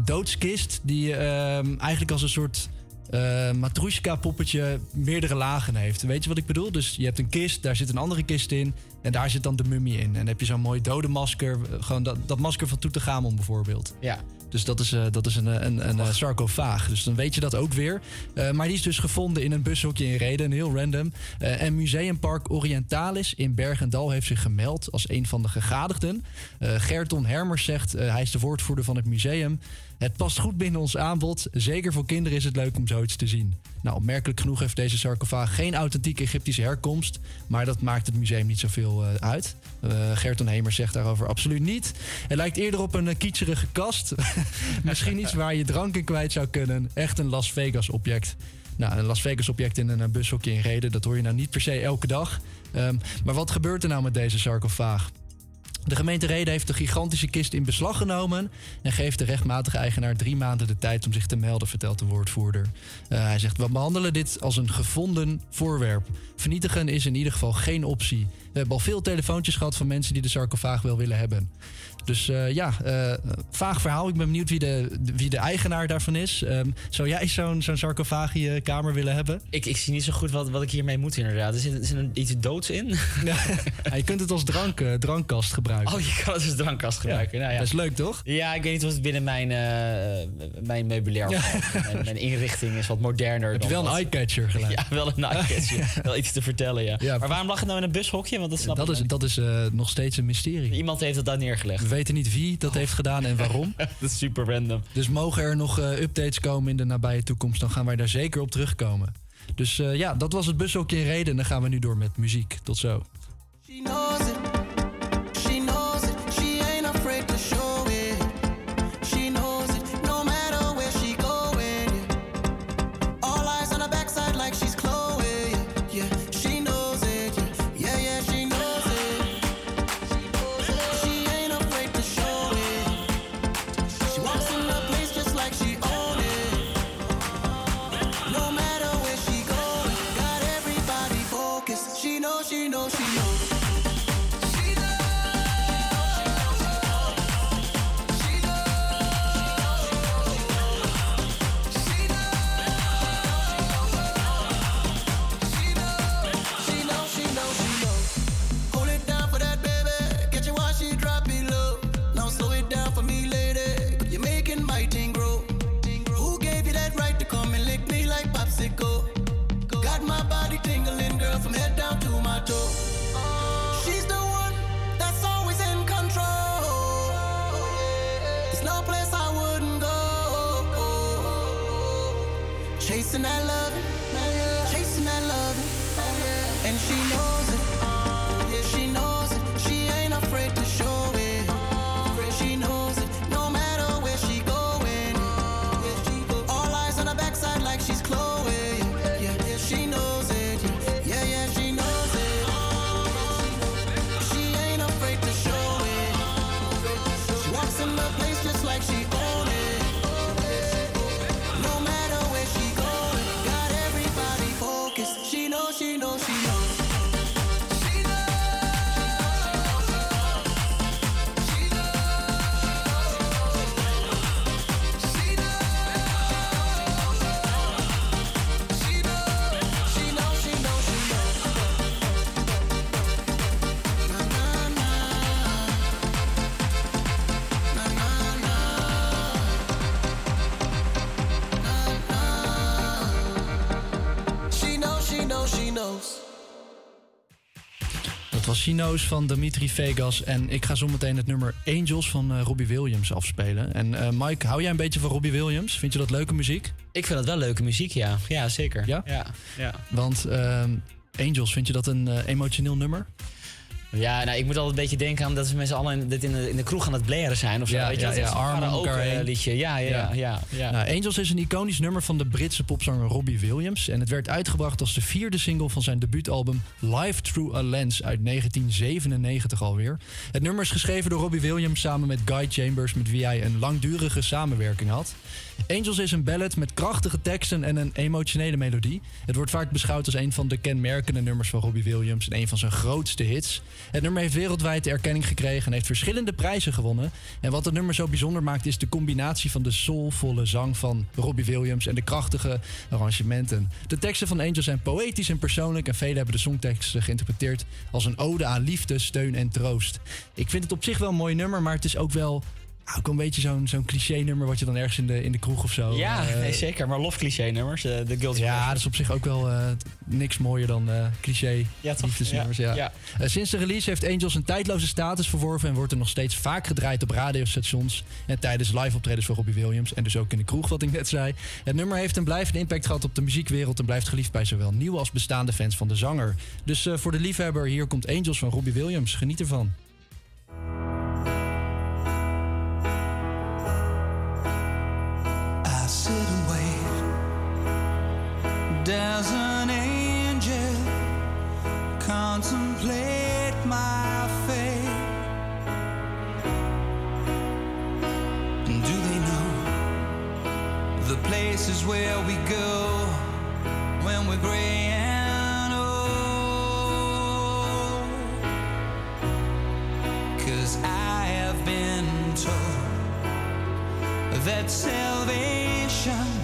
S8: doodskist die ehm, eigenlijk als een soort eh Matrushka-poppetje meerdere lagen heeft. Weet je wat ik bedoel? Dus je hebt een kist, daar zit een andere kist in en daar zit dan de mummie in. En dan heb je zo'n mooi dodenmasker, eh, gewoon dat, dat masker van Tutankhamon bijvoorbeeld.
S16: Ja.
S8: Dus dat is, eh, dat is een, een, een, sarcofaag. Dus dan weet je dat ook weer. Maar die is dus gevonden in een bushokje in Reden, heel random. Eh, en Museumpark Orientalis in Bergendal heeft zich gemeld als een van de gegadigden. Gerton Hermers zegt, hij is de woordvoerder van het museum. Het past goed binnen ons aanbod. Zeker voor kinderen is het leuk om zoiets te zien. Nou, opmerkelijk genoeg heeft deze sarcofaag geen authentieke Egyptische herkomst. Maar dat maakt het museum niet zoveel eh, uit. Eh Gerton Hemers zegt daarover absoluut niet. Het lijkt eerder op een uh, kietserige kast. Misschien iets waar je drank in kwijt zou kunnen. Echt een Las Vegas object. Nou, een Las Vegas object in een eh, bushokje in Reden, dat hoor je nou niet per se elke dag. Ehm, maar wat gebeurt er nou met deze sarcofaag? De gemeente Reden heeft de gigantische kist in beslag genomen en geeft de rechtmatige eigenaar drie maanden de tijd om zich te melden, vertelt de woordvoerder. Eh, hij zegt: We behandelen dit als een gevonden voorwerp. Vernietigen is in ieder geval geen optie. We hebben al veel telefoontjes gehad van mensen die de sarcofaag wel willen hebben. Dus eh, ja, eh, vaag verhaal. Ik ben benieuwd wie de, wie de eigenaar daarvan is. Ehm, zou jij zo'n zo'n sarcofaag in je kamer willen hebben?
S16: Ik, ik zie niet zo goed wat, wat ik hiermee moet inderdaad. Er zit, er zit een, iets doods in.
S8: Ja, je kunt het als drank, eh, drankkast gebruiken.
S16: Oh, je kan het als drankkast gebruiken. nou ja.
S8: Dat is leuk, toch?
S16: Ja, ik weet niet of het binnen mijn, mijn meubilair. Mijn, mijn inrichting is wat moderner.
S8: Heb je wel een eye-catcher gelijk?
S16: Ja, wel een eye-catcher. wel iets te vertellen. Ja, maar waarom lag het nou in een bushokje? Want dat snap
S8: Dat
S16: ik
S8: is, dat is eh, nog steeds een mysterie.
S16: Iemand heeft het daar neergelegd.
S8: We weten niet wie dat heeft gedaan en waarom.
S16: dat is super random.
S8: Dus mogen er nog eh, updates komen in de nabije toekomst, dan gaan wij daar zeker op terugkomen. Dus eh, ja, dat was het bushokje in reden. En dan gaan we nu door met muziek. Tot zo.
S17: She knows it.
S8: Chino's van Dimitri Vegas. En ik ga zo meteen het nummer Angels van eh, Robbie Williams afspelen. En eh, Mike, hou jij een beetje van Robbie Williams? Vind je dat leuke muziek?
S16: Ik vind dat wel leuke muziek, ja. Ja, zeker.
S8: Ja?
S16: Ja. ja.
S8: Want ehm, Angels, vind je dat een eh, emotioneel nummer?
S16: Ja, nou, ik moet altijd een beetje denken aan dat we met z'n allen in, dit in, de, in de kroeg aan het blaren zijn of zo.
S8: Ja,
S16: weet je,
S8: ja,
S16: dat is
S8: ja, armen elkaar
S16: karaoke
S8: heen.
S16: liedje. Ja, ja, ja. ja, ja.
S8: Nou, Angels is een iconisch nummer van de Britse popzanger Robbie Williams. En het werd uitgebracht als de vierde single van zijn debuutalbum Live Through a Lens uit 1997 alweer. Het nummer is geschreven door Robbie Williams samen met Guy Chambers, met wie hij een langdurige samenwerking had. Angels is een ballad met krachtige teksten en een emotionele melodie. Het wordt vaak beschouwd als een van de kenmerkende nummers van Robbie Williams en een van zijn grootste hits. Het nummer heeft wereldwijd erkenning gekregen en heeft verschillende prijzen gewonnen. En wat het nummer zo bijzonder maakt is de combinatie van de soulvolle zang van Robbie Williams en de krachtige arrangementen. De teksten van Angels zijn poëtisch en persoonlijk en velen hebben de songteksten geïnterpreteerd als een ode aan liefde, steun en troost. Ik vind het op zich wel een mooi nummer, maar het is ook wel ook een beetje zo'n zo'n cliché-nummer wat je dan ergens in de, in de kroeg of zo.
S16: Ja,
S8: eh,
S16: nee, zeker. Maar lof cliché nummers. eh, de Guilty
S8: ja, dat is op zich ook wel eh, niks mooier dan cliché
S16: Ja,
S8: liefdesnummers.
S16: Ja,
S8: Ja.
S16: ja.
S8: Sinds de release heeft Angels een tijdloze status verworven en wordt er nog steeds vaak gedraaid op radiostations en tijdens live optredens van Robbie Williams en dus ook in de kroeg, wat ik net zei. Het nummer heeft een blijvende impact gehad op de muziekwereld en blijft geliefd bij zowel nieuwe als bestaande fans van de zanger. Dus voor de liefhebber, hier komt Angels van Robbie Williams. Geniet ervan.
S9: Does an angel contemplate my fate?
S18: And do they know the places where we go when we're gray and old? Cause I have been told that salvation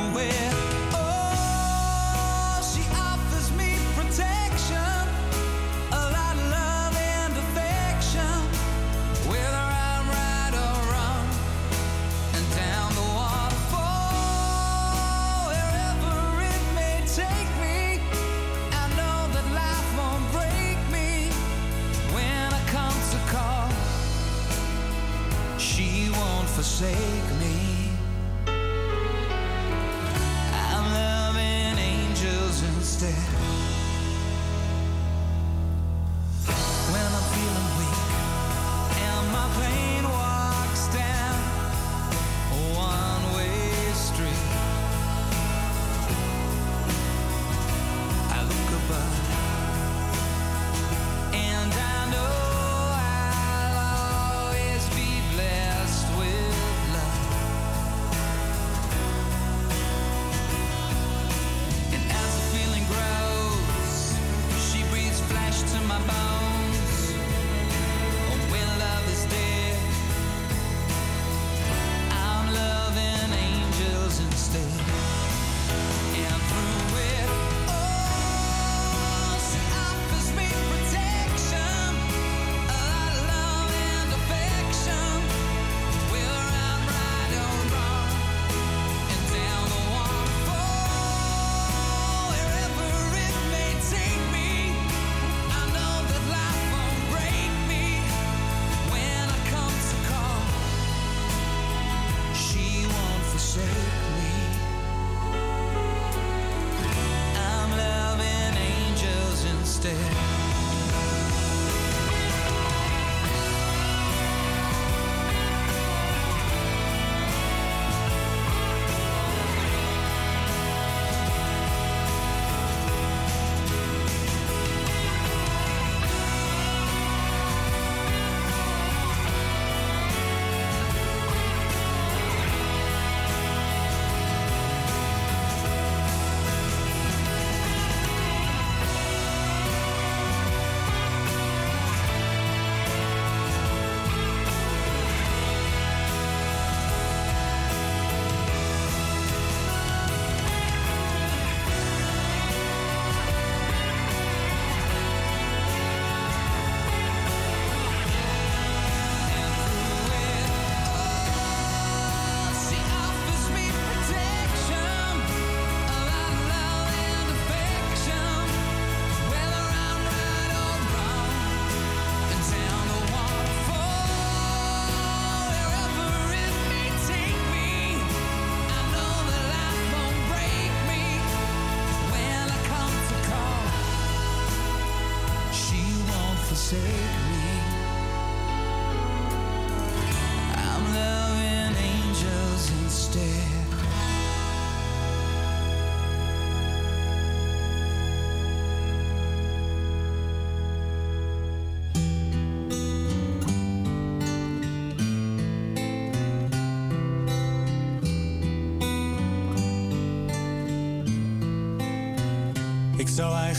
S9: say.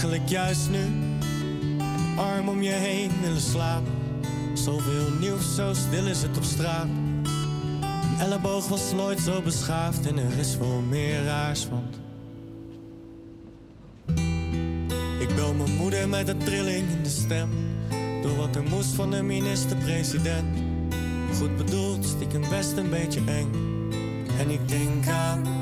S9: Eigenlijk juist nu arm om je heen willen slapen. Zoveel nieuws, zo stil is het op straat. Een elleboog was nooit zo beschaafd en er is veel meer raars, want... Ik bel mijn moeder met een trilling in de stem. Door wat er moest van de minister-president. Goed bedoeld, stiekem best een beetje eng. En ik denk aan...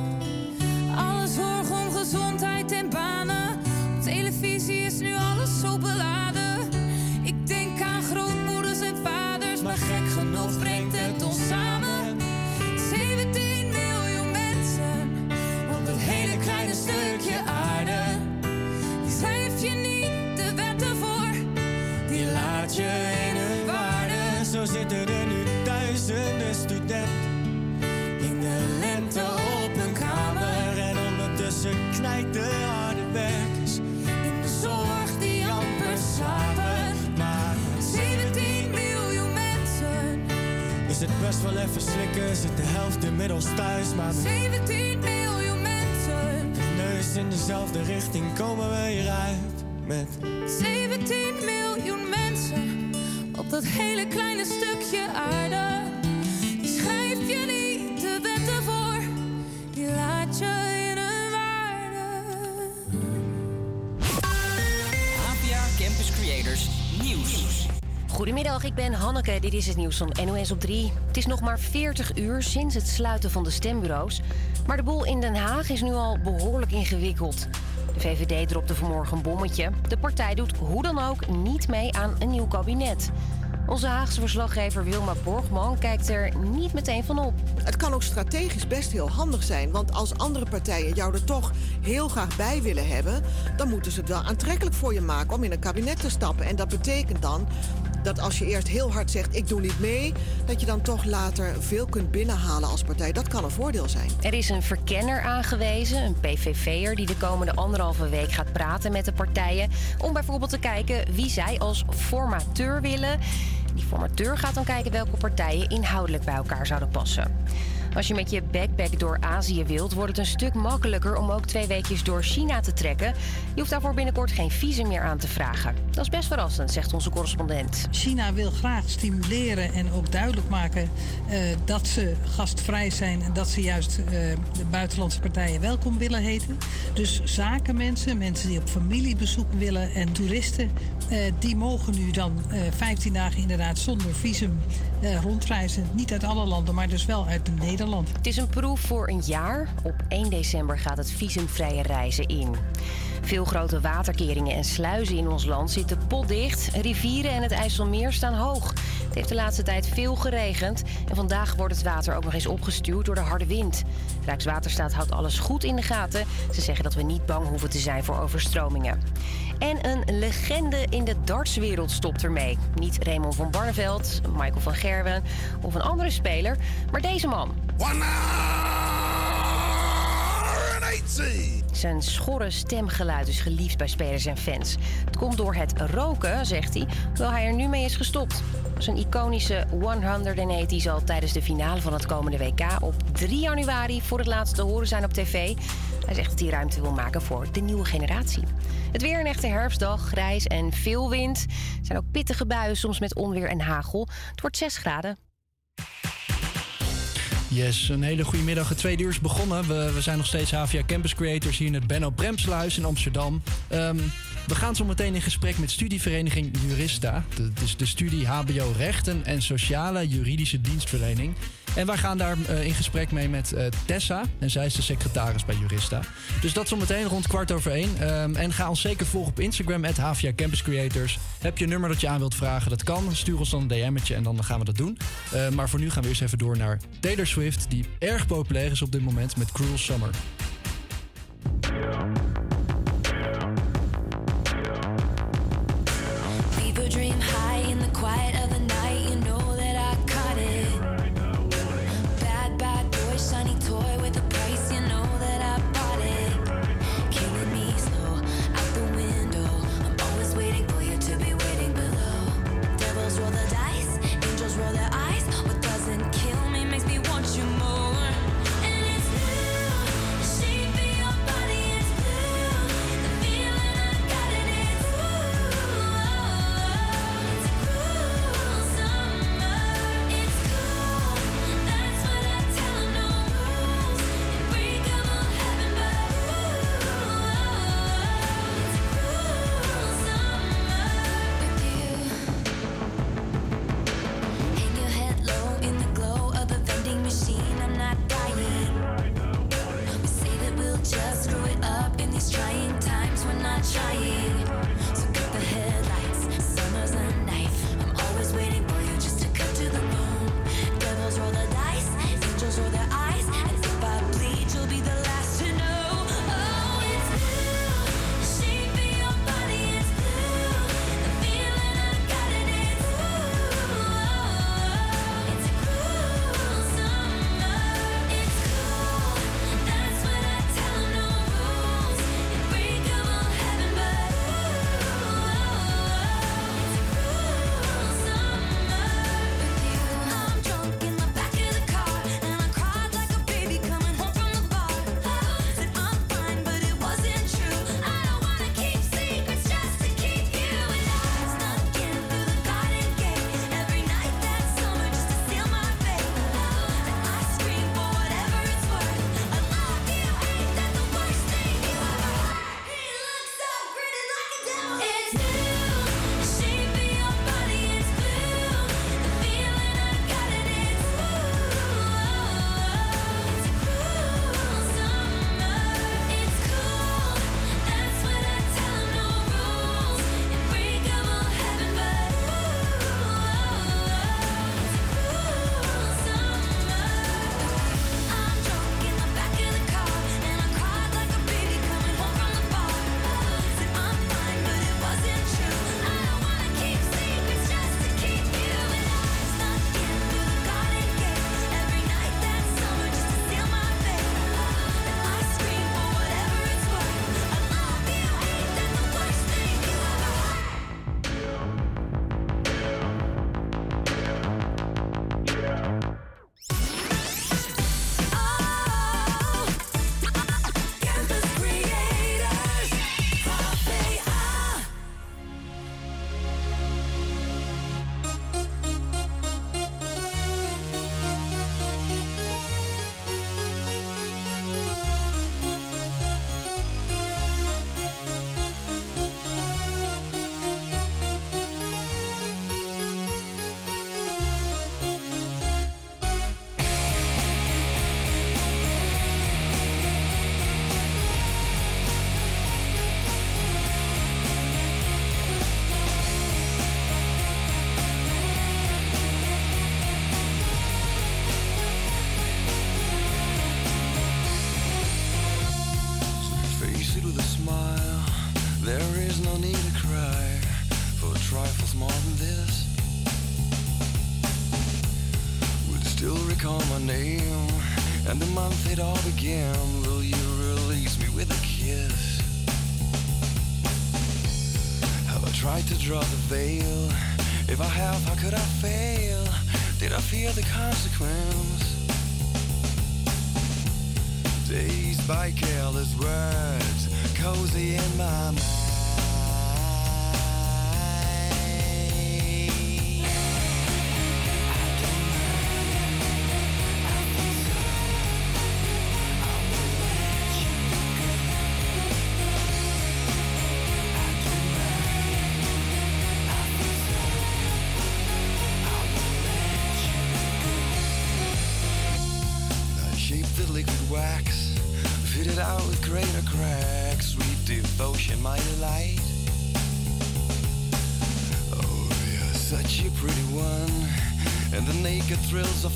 S19: dezelfde richting komen wij uit met
S20: 17 miljoen mensen op dat hele kleine stukje aarde. Die schrijf je niet de wetten voor, die laat je in een waarde.
S21: APA Campus Creators Nieuws.
S2: Goedemiddag, ik ben Hanneke. Dit is het nieuws van NOS op 3. Het is nog maar 40 uur sinds het sluiten van de stembureaus. Maar de boel in Den Haag is nu al behoorlijk ingewikkeld. De VVD dropte vanmorgen een bommetje. De partij doet hoe dan ook niet mee aan een nieuw kabinet. Onze Haagse verslaggever Wilma Borgman kijkt er niet meteen van op.
S17: Het kan ook strategisch best heel handig zijn. Want als andere partijen jou er toch heel graag bij willen hebben... dan moeten ze het wel aantrekkelijk voor je maken om in een kabinet te stappen. En dat betekent dan dat als je eerst heel hard zegt ik doe niet mee, dat je dan toch later veel kunt binnenhalen als partij. Dat kan een voordeel zijn.
S2: Er is een verkenner aangewezen, een PVV'er, die de komende anderhalve week gaat praten met de partijen. Om bijvoorbeeld te kijken wie zij als formateur willen. Die formateur gaat dan kijken welke partijen inhoudelijk bij elkaar zouden passen. Als je met je backpack door Azië wilt, wordt het een stuk makkelijker om ook twee weekjes door China te trekken. Je hoeft daarvoor binnenkort geen visum meer aan te vragen. Dat is best verrassend, zegt onze correspondent.
S22: China wil graag stimuleren en ook duidelijk maken eh, dat ze gastvrij zijn en dat ze juist eh, de buitenlandse partijen welkom willen heten. Dus zakenmensen, mensen die op familiebezoek willen en toeristen, eh, die mogen nu dan 15 dagen inderdaad zonder visum eh, rondreizen. Niet uit alle landen, maar dus wel uit Nederland.
S2: Het is een proef voor een jaar. Op 1 december gaat het visumvrije reizen in. Veel grote waterkeringen en sluizen in ons land zitten potdicht. Rivieren en het IJsselmeer staan hoog. Het heeft de laatste tijd veel geregend. En vandaag wordt het water ook nog eens opgestuurd door de harde wind. Rijkswaterstaat houdt alles goed in de gaten. Ze zeggen dat we niet bang hoeven te zijn voor overstromingen. En een legende in de dartswereld stopt ermee. Niet Raymond van Barneveld, Michael van Gerwen of een andere speler, maar deze man. Zijn schorre stemgeluid is geliefd bij spelers en fans. Het komt door het roken, zegt hij, terwijl hij er nu mee is gestopt. Zijn iconische 180 zal tijdens de finale van het komende WK op 3 januari voor het laatst te horen zijn op tv. Hij zegt dat hij ruimte wil maken voor de nieuwe generatie. Het weer een echte herfstdag, grijs en veel wind. Er zijn ook pittige buien, soms met onweer en hagel. Het wordt 6 graden.
S8: Yes, een hele goede middag. Het tweede uur is begonnen. We, we zijn nog steeds HVA Campus Creators hier in het Benno Bremsluis in Amsterdam. Ehm, we gaan zo meteen in gesprek met studievereniging Jurista. Dat is de studie HBO Rechten en Sociale Juridische Dienstverlening. En wij gaan daar eh, in gesprek mee met eh, Tessa. En zij is de secretaris bij Jurista. Dus dat zometeen rond kwart over één. Ehm, en ga ons zeker volgen op Instagram, at Campus Creators. Heb je een nummer dat je aan wilt vragen? Dat kan. Stuur ons dan een DM'tje en dan gaan we dat doen. Ehm, maar voor nu gaan we eerst even door naar Taylor Swift, die erg populair is op dit moment met Cruel Summer.
S23: quiet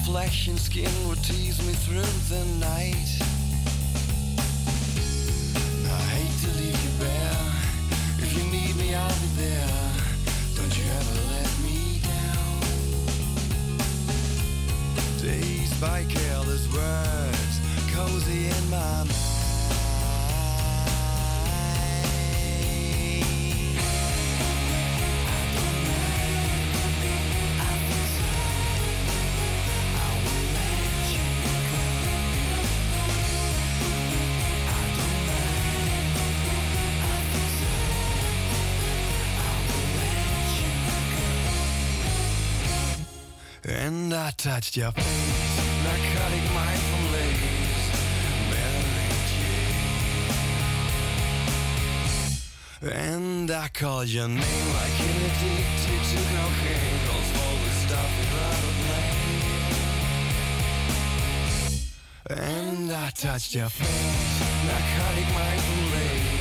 S11: Flesh and skin would tease me through the night. your face. Narcotic lace. Mary Jane. And I called your name like an addicted to cocaine. Calls all the stuff without a blame. And I touched your face. Narcotic mind lace.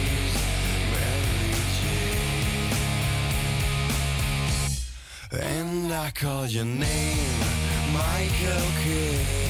S11: And I called your name Michael Kidd.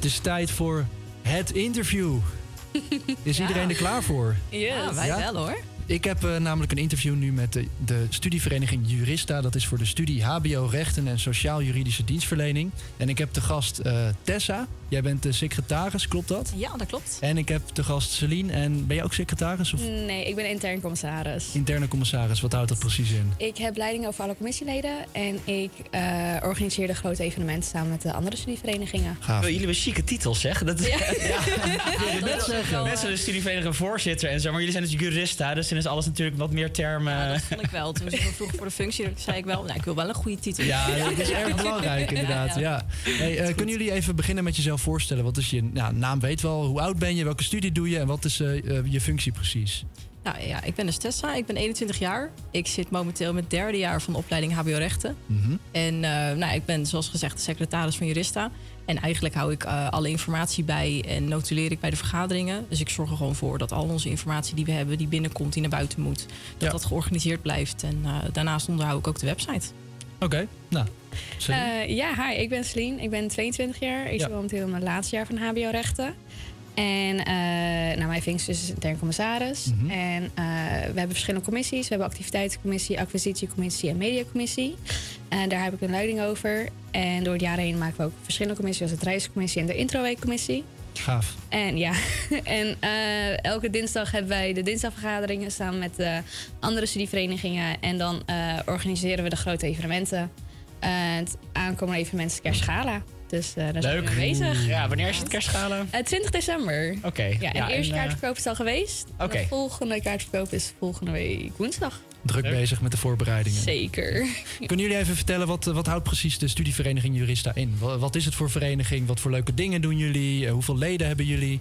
S8: Het is tijd voor het interview. Is iedereen er klaar voor?
S24: Ja, wij wel, hoor.
S8: Ik heb eh, namelijk een interview nu met de, de studievereniging Jurista. Dat is voor de studie HBO Rechten en Sociaal-Juridische Dienstverlening. En ik heb te gast eh, Tessa. Jij bent de secretaris, klopt dat?
S24: Ja, dat klopt.
S8: En ik heb te gast Celine. En ben jij ook secretaris of
S24: Nee, ik ben intern commissaris.
S8: interne commissaris? Wat houdt dat precies in?
S24: Ik heb leiding over alle commissieleden en ik eh, organiseer de grote evenementen samen met de andere studieverenigingen.
S8: Gaaf.
S16: Jullie hebben chique titels, zeg. Dat,
S24: Ja.
S16: net
S24: zeggen.
S16: Net zoals de studievereniging voorzitter en zo. Maar jullie zijn dus jurista, dus dan is alles natuurlijk wat meer termen.
S24: Dat vond ik wel. Toen ze me vroegen voor de functie, zei ik wel, nou, ik wil wel een goede titel.
S8: Ja, dat is erg belangrijk inderdaad. Ja. Hey, eh, kunnen jullie even beginnen met jezelf voorstellen? Wat is je ja, naam? Weet wel. Hoe oud ben je? Welke studie doe je? En wat is eh, eh, je functie precies?
S24: Nou ja, ik ben dus Tessa, ik ben 21 jaar. Ik zit momenteel met het derde jaar van de opleiding HBO Rechten.
S8: Mhm.
S24: En nou, ik ben zoals gezegd de secretaris van Jurista. En eigenlijk hou ik eh, alle informatie bij en notuleer ik bij de vergaderingen. Dus ik zorg er gewoon voor dat al onze informatie die we hebben, die binnenkomt, die naar buiten moet, dat dat georganiseerd blijft. En eh, daarnaast onderhoud ik ook de website.
S8: Oké, nou.
S24: Eh, ja, hi, ik ben Celine. Ik ben 22 jaar. Ik
S8: Ja.
S24: zit momenteel in mijn laatste jaar van HBO-rechten. En eh nou, mijn functie is intern commissaris.
S8: Mhm.
S24: En eh, we hebben verschillende commissies. We hebben activiteitencommissie, acquisitiecommissie en mediacommissie. En daar heb ik een leiding over. En door het jaar heen maken we ook verschillende commissies, zoals de reiscommissie en de introweekcommissie.
S8: Gaaf.
S25: En ja, en eh, elke dinsdag hebben wij de dinsdagvergaderingen samen met eh, andere studieverenigingen. En dan organiseren we de grote evenementen. Het aankomende evenement is Kerstgala. Dus eh, daar zijn we
S16: Leuk.
S25: mee bezig.
S16: Ja, wanneer is het kerstgala?
S25: Eh, 20 december.
S16: Oké.
S25: Ja, en
S16: Ja,
S25: de eerste
S16: en, eh,
S25: kaartverkoop is al geweest.
S16: Oké.
S25: De volgende kaartverkoop is volgende week woensdag.
S8: Druk bezig met de voorbereidingen.
S25: Zeker.
S8: Kunnen jullie even vertellen, wat, wat houdt precies de studievereniging Jurista in? Wa- Wat is het voor vereniging? Wat voor leuke dingen doen jullie? Hoeveel leden hebben jullie?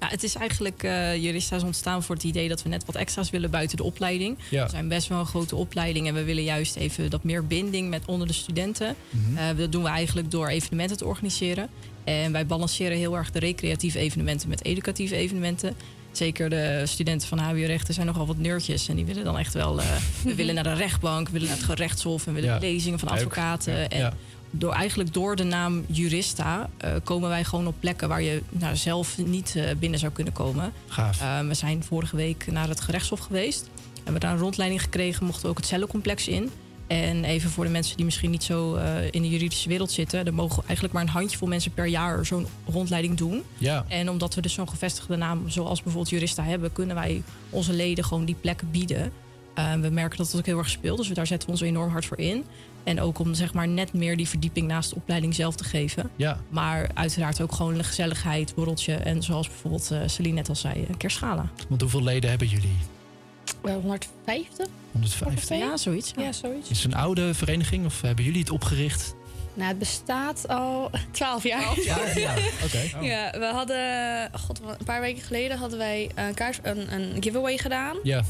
S24: Ja, het is eigenlijk, eh Jurista is ontstaan voor het idee dat we net wat extra's willen buiten de opleiding.
S8: Ja.
S24: We zijn best wel een grote opleiding en we willen juist even dat meer binding met onder de studenten.
S8: Mhm.
S24: Eh, dat doen we eigenlijk door evenementen te organiseren. En wij balanceren heel erg de recreatieve evenementen met educatieve evenementen. Zeker de studenten van HBO-rechten zijn nogal wat nerdjes. En die willen dan echt wel... eh, we willen naar de rechtbank, we willen naar het gerechtshof... en we willen
S8: Ja.
S24: lezingen van advocaten. En. Door, eigenlijk door de naam Jurista eh, komen wij gewoon op plekken... waar je nou, zelf niet eh, binnen zou kunnen komen.
S8: Gaaf.
S24: Eh, we zijn vorige week naar het gerechtshof geweest. Hebben daar een rondleiding gekregen, mochten we ook het cellencomplex in. En even voor de mensen die misschien niet zo in de juridische wereld zitten... er mogen eigenlijk maar een handjevol mensen per jaar zo'n rondleiding doen.
S8: Ja.
S24: En omdat we dus zo'n gevestigde naam zoals bijvoorbeeld Jurista hebben... kunnen wij onze leden gewoon die plekken bieden. We merken dat het ook heel erg speelt, dus daar zetten we ons enorm hard voor in. En ook om zeg maar net meer die verdieping naast de opleiding zelf te geven.
S8: Ja.
S24: Maar uiteraard ook gewoon een gezelligheid, borreltje... en zoals bijvoorbeeld eh Celine net al zei, een kerstgala.
S8: Want hoeveel leden hebben jullie?
S25: Eh, 150?
S8: 150.
S24: Ja, zoiets.
S25: Ja, zoiets.
S8: Is het een oude vereniging of hebben jullie het opgericht?
S25: Nou, het bestaat al 12 jaar.
S8: 12 jaar, oké. Oh.
S25: Ja, we hadden, god, een paar weken geleden hadden wij een, kaart, een, een giveaway gedaan.
S8: Ja.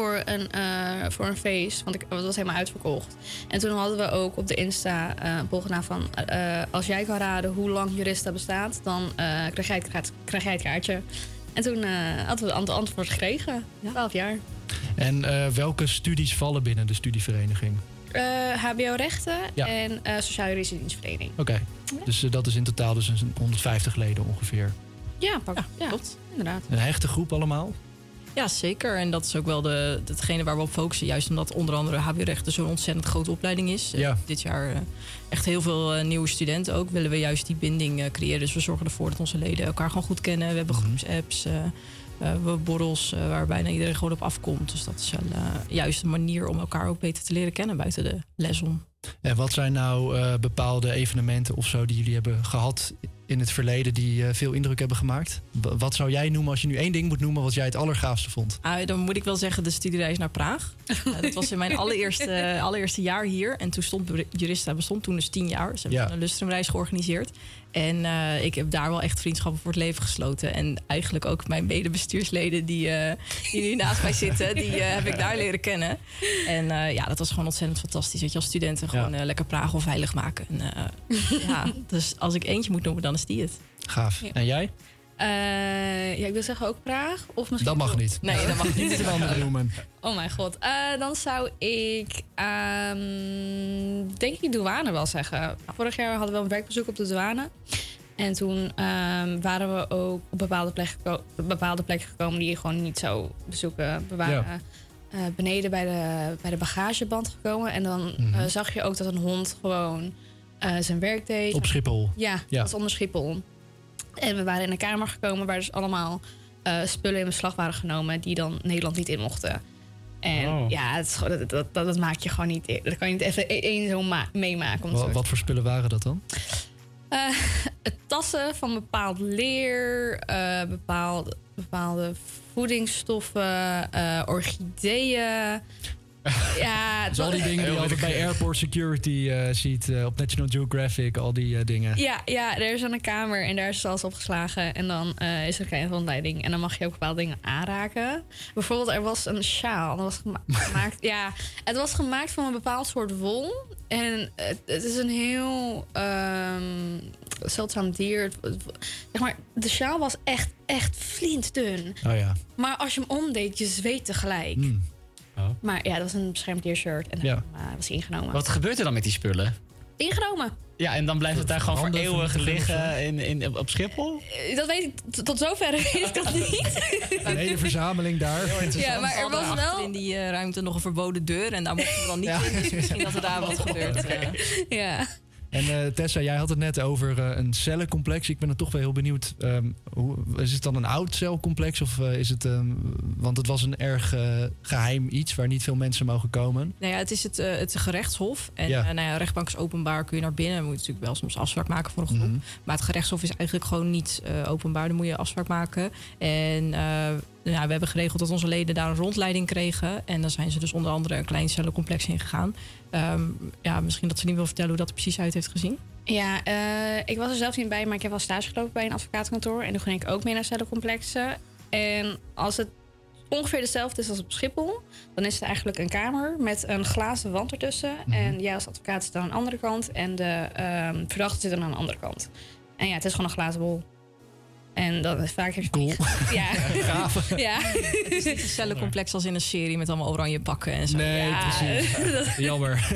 S25: Voor een, eh, voor een feest, want ik, het was helemaal uitverkocht. En toen hadden we ook op de Insta eh, een van... eh, als jij kan raden hoe lang Jurista bestaat, dan eh, krijg, jij het, krijg jij het kaartje. En toen eh, hadden we het ant- antwoord gekregen. 12 jaar.
S8: En eh, welke studies vallen binnen de studievereniging?
S25: Eh, HBO-rechten
S8: Ja.
S25: en eh Sociaal-Juridische Dienstverlening.
S8: Oké, dus dat is in totaal dus een 150 leden ongeveer.
S25: Ja, pak, ja, klopt. Inderdaad.
S8: Een hechte groep allemaal?
S24: Ja, zeker. En dat is ook wel de, hetgene waar we op focussen. Juist omdat onder andere HBO-rechten zo'n ontzettend grote opleiding is. Eh, dit jaar eh, echt heel veel eh, nieuwe studenten ook. Willen we juist die binding creëren. Dus we zorgen ervoor dat onze leden elkaar gewoon goed kennen. We hebben groepsapps, eh, eh, we hebben borrels waar bijna iedereen gewoon op afkomt. Dus dat is wel juist een manier om elkaar ook beter te leren kennen buiten de les om.
S8: En wat zijn nou bepaalde evenementen of zo die jullie hebben gehad in het verleden die eh, veel indruk hebben gemaakt? Wat zou jij noemen als je nu één ding moet noemen wat jij het allergaafste vond?
S24: Ah, dan moet ik wel zeggen de studiereis naar Praag. Eh, dat was in mijn allereerste, allereerste jaar hier. En toen stond Jurista bestond toen dus tien jaar. Ze hebben
S8: Ja.
S24: een lustrumreis georganiseerd. En eh, ik heb daar wel echt vriendschappen voor het leven gesloten. En eigenlijk ook mijn medebestuursleden die, eh, die nu naast mij zitten, die eh, heb ik daar leren kennen. En eh, ja, dat was gewoon ontzettend fantastisch. Dat je als studenten gewoon lekker Praag of veilig maken. En, eh, ja, dus als ik eentje moet noemen, dan is die het.
S8: Gaaf.
S25: Ja.
S8: En jij?
S25: Eh, ja, ik wil zeggen ook Praag. Of misschien
S8: Dat mag niet.
S24: Nee, dat mag niet.
S25: Oh mijn god. Eh, dan zou ik, ehm, denk ik, douane wel zeggen. Vorig jaar hadden we een werkbezoek op de douane. En toen ehm, waren we ook op bepaalde plekken, geko- bepaalde plekken gekomen die je gewoon niet zou bezoeken. We waren
S8: Ja.
S25: eh, beneden bij de, bij de bagageband gekomen. En dan
S8: Mhm.
S25: zag je ook dat een hond gewoon zijn werk deed.
S8: Op Schiphol.
S25: Ja,
S8: Ja.
S25: dat was onder Schiphol. En we waren in een kamer gekomen waar dus allemaal eh, spullen in beslag waren genomen die dan Nederland niet in mochten. En
S8: Oh.
S25: ja, het is gewoon- dat, dat, dat, dat maak je gewoon niet. Dat kan je niet even e- één zo ma- meemaken. om het
S8: Wa-
S25: zo
S8: wat voor spullen waren dat dan?
S25: eh, tassen van bepaald leer, eh, bepaalde, bepaalde voedingsstoffen, orchideeën. Ja,
S8: Dus al die dingen die je altijd bij Airport Security eh, ziet eh, op National Geographic, al die eh, dingen.
S25: Ja, ja, er is dan een kamer en daar is alles opgeslagen. En dan eh, is er een kleine rondleiding. En dan mag je ook bepaalde dingen aanraken. Bijvoorbeeld, er was een sjaal. Dat was gema- gemaakt, ja, het was gemaakt van een bepaald soort wol. En het, het is een heel ehm, zeldzaam dier. Zeg maar, de sjaal was echt, echt flintdun.
S8: Oh ja.
S25: Maar als je hem omdeed, je zweet tegelijk.
S8: Hmm.
S25: Maar ja, dat was een beschermd diershirt. En
S16: Ja.
S25: eh, was ingenomen.
S16: Wat gebeurt er dan met die spullen?
S25: Ingenomen.
S16: Ja, en dan blijft het daar gewoon voor eeuwig liggen in, in, op Schiphol?
S25: Eh, Dat weet ik, tot zover weet ik dat niet.
S8: Een hele verzameling daar.
S25: Ja, maar er was wel...
S24: in die eh, ruimte nog een verboden deur. En daar mochten we dan niet in. Dus misschien dat er daar wat gebeurt. eh.
S25: Ja.
S8: En eh, Tessa, jij had het net over eh, een cellencomplex. Ik ben er toch wel heel benieuwd. ehm, hoe, is het dan een oud celcomplex? Of eh, is het. ehm, want het was een erg eh, geheim iets waar niet veel mensen mogen komen.
S24: Nou ja, het is het, het gerechtshof. En
S8: Ja.
S24: nou ja, rechtbank is openbaar, kun je naar binnen. Dan moet je natuurlijk wel soms afspraak maken voor een groep.
S8: Mhm.
S24: Maar het gerechtshof is eigenlijk gewoon niet openbaar. Dan moet je afspraak maken. En ja, we hebben geregeld dat onze leden daar een rondleiding kregen. En dan zijn ze dus onder andere een klein cellencomplex ingegaan. Ehm ja, misschien dat ze niet wil vertellen hoe dat er precies uit heeft gezien.
S25: Ja, eh, ik was er zelf niet bij, maar ik heb wel stage gelopen bij een advocatenkantoor. En toen ging ik ook mee naar cellencomplexen. En als het ongeveer hetzelfde is als op Schiphol, dan is het eigenlijk een kamer met een glazen wand ertussen. En jij als advocaat zit aan de andere kant en de ehm verdachte zit dan aan de andere kant. En ja, het is gewoon een glazen bol. En dan vaak heb je...
S8: Cool.
S25: Ja.
S24: Gaaf.
S25: ja.
S24: Het is niet een cellencomplex als in een serie met allemaal oranje pakken en zo.
S8: Nee,
S24: Ja.
S8: precies. Jammer.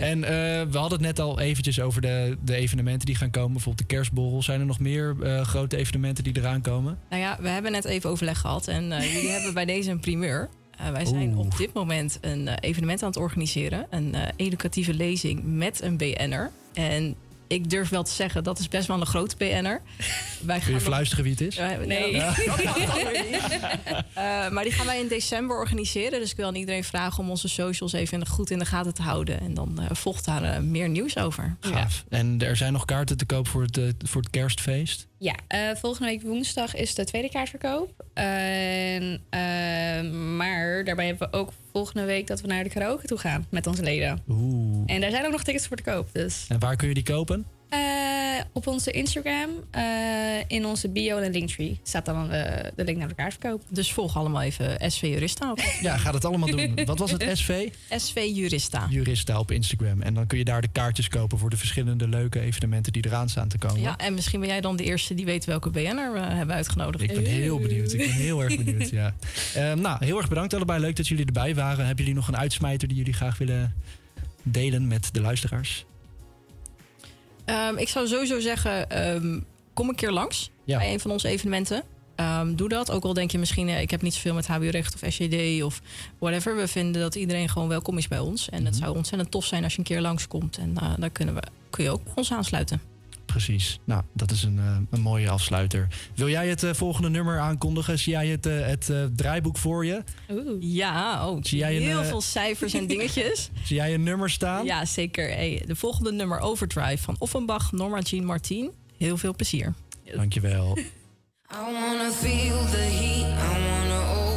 S8: en eh, we hadden het net al eventjes over de, de evenementen die gaan komen. Bijvoorbeeld de kerstborrel. Zijn er nog meer eh, grote evenementen die eraan komen?
S24: Nou ja, we hebben net even overleg gehad en eh, jullie hebben bij deze een primeur. Eh, wij zijn
S8: Oeh.
S24: op dit moment een evenement aan het organiseren. Een eh, educatieve lezing met een BN'er. En ik durf wel te zeggen, dat is best wel een grote BN'er. Wij
S8: Kun je
S24: nog-
S8: fluisteren wie het is?
S24: Ja,
S25: Nee.
S24: Ja. Eh, maar die gaan wij in december organiseren. Dus ik wil aan iedereen vragen om onze socials even goed in de gaten te houden. En dan eh, volgt daar eh, meer nieuws over.
S8: Gaaf. En er zijn nog kaarten te koop voor het, voor het kerstfeest.
S25: Ja, eh, volgende week woensdag is de tweede kaartverkoop. En, maar daarbij hebben we ook volgende week dat we naar de karaoke toe gaan met onze leden.
S8: Oeh.
S25: En daar zijn ook nog tickets voor te koop. Dus
S8: En waar kun je die kopen?
S25: Eh, op onze Instagram, eh, in onze bio en linktree, staat dan eh, de link naar de kaartverkoop.
S24: Dus volg allemaal even SV Jurista op.
S8: Ja, ga dat allemaal doen. Wat was het? SV?
S24: SV Jurista.
S8: Jurista op Instagram. En dan kun je daar de kaartjes kopen voor de verschillende leuke evenementen die eraan staan te komen.
S24: Ja, en misschien ben jij dan de eerste die weet welke BN'er we hebben uitgenodigd.
S8: Ik ben heel benieuwd. Ik ben heel erg benieuwd, ja. Ehm, nou, heel erg bedankt allebei. Leuk dat jullie erbij waren. Hebben jullie nog een uitsmijter die jullie graag willen delen met de luisteraars?
S24: Ehm, ik zou sowieso zeggen, ehm, kom een keer langs
S8: Ja.
S24: bij een van onze evenementen. Ehm, doe dat. Ook al denk je misschien, eh, ik heb niet zoveel met HBO-recht of SJD of whatever. We vinden dat iedereen gewoon welkom is bij ons. En het zou ontzettend tof zijn als je een keer langskomt. En eh, dan kunnen we, kun je ook bij ons aansluiten.
S8: Precies. Nou, dat is een, eh, een mooie afsluiter. Wil jij het eh, volgende nummer aankondigen? Zie jij het, eh, het eh, draaiboek voor je?
S24: Ja, oh,
S8: Zie jij een,
S24: heel veel cijfers en dingetjes.
S8: Zie jij een nummer staan?
S24: Ja, zeker. Hey, de volgende nummer Overdrive van Offenbach, Norma Jean Martin. Heel veel plezier.
S8: Dankjewel.
S11: I wanna feel the heat, I wanna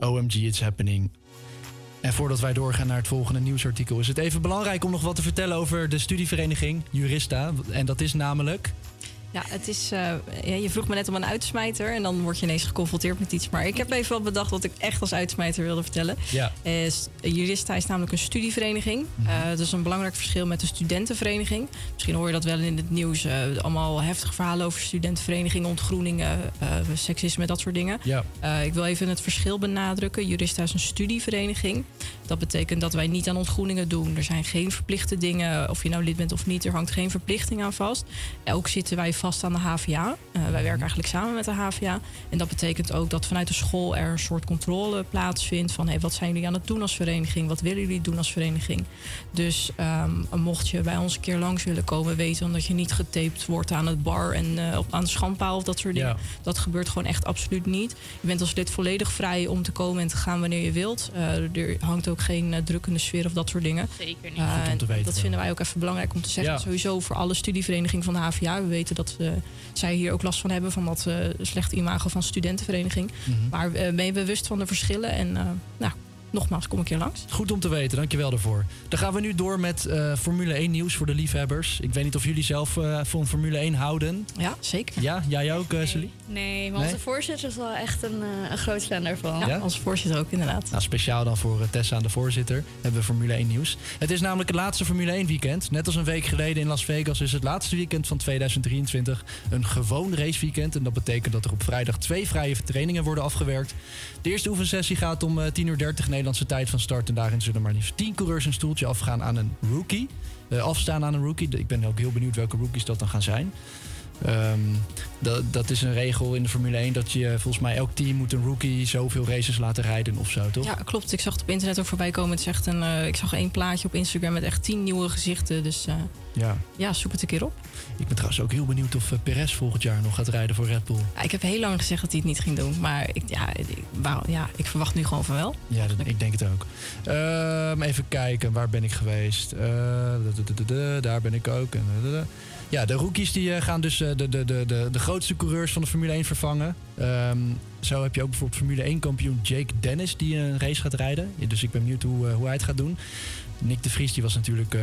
S8: OMG It's Happening. En voordat wij doorgaan naar het volgende nieuwsartikel... is het even belangrijk om nog wat te vertellen over de studievereniging Jurista. En dat is namelijk...
S24: Het is, eh, ja, je vroeg me net om een uitsmijter en dan word je ineens geconfronteerd met iets. Maar ik heb even wat bedacht wat ik echt als uitsmijter wilde vertellen.
S8: Ja.
S24: Is, Jurista is namelijk een studievereniging. Eh, dat is een belangrijk verschil met de studentenvereniging. Misschien hoor je dat wel in het nieuws. eh, allemaal heftige verhalen over studentenverenigingen, ontgroeningen, eh, seksisme, dat soort dingen.
S8: Ja.
S24: Eh, ik wil even het verschil benadrukken. Jurista is een studievereniging. Dat betekent dat wij niet aan ontgroeningen doen. Er zijn geen verplichte dingen, of je nou lid bent of niet. Er hangt geen verplichting aan vast. Ook zitten wij vast aan de HVA. Eh, wij werken eigenlijk samen met de HVA. En dat betekent ook dat vanuit de school er een soort controle plaatsvindt. Van hey, wat zijn jullie aan het doen als vereniging? Wat willen jullie doen als vereniging? Dus ehm, mocht je bij ons een keer langs willen komen, weten dan dat je niet getaped wordt aan het bar en eh, op, aan de schandpaal of dat soort dingen.
S8: Ja.
S24: Dat gebeurt gewoon echt absoluut niet. Je bent als lid volledig vrij om te komen en te gaan wanneer je wilt. Eh, er hangt ook geen drukkende sfeer of dat soort dingen.
S25: Zeker niet.
S8: Goed om te
S24: en
S8: weten,
S24: dat vinden wij ook even belangrijk om te zeggen.
S8: Ja.
S24: Sowieso voor alle studievereniging van de HVA. We weten dat eh, zij hier ook last van hebben van dat eh, slechte imago van studentenvereniging.
S8: Mhm.
S24: Maar eh, ben je bewust van de verschillen en eh, nou, nogmaals, kom een keer langs.
S8: Goed om te weten, dankjewel daarvoor. Dan gaan we nu door met eh, Formule 1 nieuws voor de liefhebbers. Ik weet niet of jullie zelf eh, van Formule 1 houden.
S24: Ja, zeker.
S8: Ja, jij ook, uh, Celie?
S25: Nee, maar
S8: Nee?
S25: onze voorzitter is wel echt een, eh, een groot fan daarvan.
S24: Ja,
S8: Ja?
S24: als voorzitter ook inderdaad.
S8: Nou, speciaal dan voor Tessa, de voorzitter, hebben we Formule 1 nieuws. Het is namelijk het laatste Formule 1 weekend. Net als een week geleden in Las Vegas is het laatste weekend van 2023 een gewoon raceweekend. En dat betekent dat er op vrijdag twee vrije trainingen worden afgewerkt. De eerste oefensessie gaat om eh, 10.30 uur Nederlandse tijd van start. En daarin zullen maar liefst 10 coureurs een stoeltje afgaan aan een rookie. Eh, afstaan aan een rookie. Ik ben ook heel benieuwd welke rookies dat dan gaan zijn. Ehm, dat, dat is een regel in de Formule 1 dat je volgens mij elk team moet een rookie zoveel races laten rijden of zo, toch?
S24: Ja, klopt. Ik zag het op internet ook voorbij komen. Het is echt een, eh, ik zag één plaatje op Instagram met echt tien nieuwe gezichten. Dus eh,
S8: Ja.
S24: ja, zoek het een keer op.
S8: Ik ben trouwens ook heel benieuwd of eh, Perez volgend jaar nog gaat rijden voor Red Bull.
S24: Ja, ik heb heel lang gezegd dat hij het niet ging doen. Maar ik, ja, ik, wou- ja, ik verwacht nu gewoon van wel.
S8: Ja, dat- ik denk het ook. Ehm, even kijken, waar ben ik geweest? Eh, da- da- da- da- da, daar ben ik ook. Ja, de rookies die eh, gaan dus de, de, de, de, de grootste coureurs van de Formule 1 vervangen. Ehm, zo heb je ook bijvoorbeeld Formule 1 kampioen Jake Dennis die een race gaat rijden. Dus ik ben benieuwd hoe, hoe hij het gaat doen. Nick de Vries die was natuurlijk...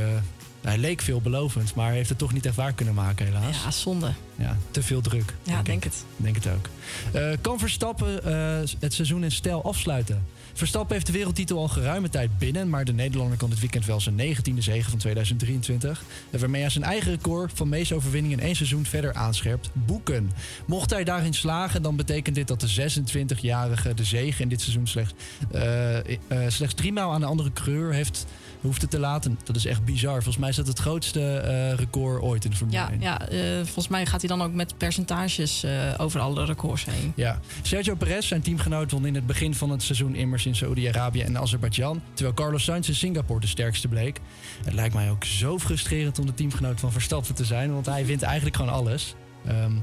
S8: hij leek veelbelovend, maar heeft het toch niet echt waar kunnen maken helaas.
S24: Ja, zonde.
S8: Ja, te veel druk.
S24: Ja,
S8: ik.
S24: denk het.
S8: Denk het ook. Eh, kan Verstappen eh, het seizoen in stijl afsluiten? Verstappen heeft de wereldtitel al geruime tijd binnen, maar de Nederlander kan dit weekend wel zijn 19e zege van 2023. en Waarmee hij zijn eigen record van meeste overwinningen in één seizoen verder aanscherpt. Boeken. Mocht hij daarin slagen, dan betekent dit dat de 26-jarige de zege in dit seizoen slechts, eh, eh, slechts drie maal aan de andere coureur heeft hoeft te laten. Dat is echt bizar. Volgens mij is dat het grootste eh, record ooit in de Formule
S24: Ja,
S8: 1.
S24: ja eh, volgens mij gaat hij dan ook met percentages eh, over alle records heen.
S8: Ja, Sergio Perez, zijn teamgenoot, won in het begin van het seizoen immers in Saoedi-Arabië en Azerbeidzjan. Terwijl Carlos Sainz in Singapore de sterkste bleek. Het lijkt mij ook zo frustrerend om de teamgenoot van Verstappen te zijn, want hij wint eigenlijk gewoon alles. Ehm,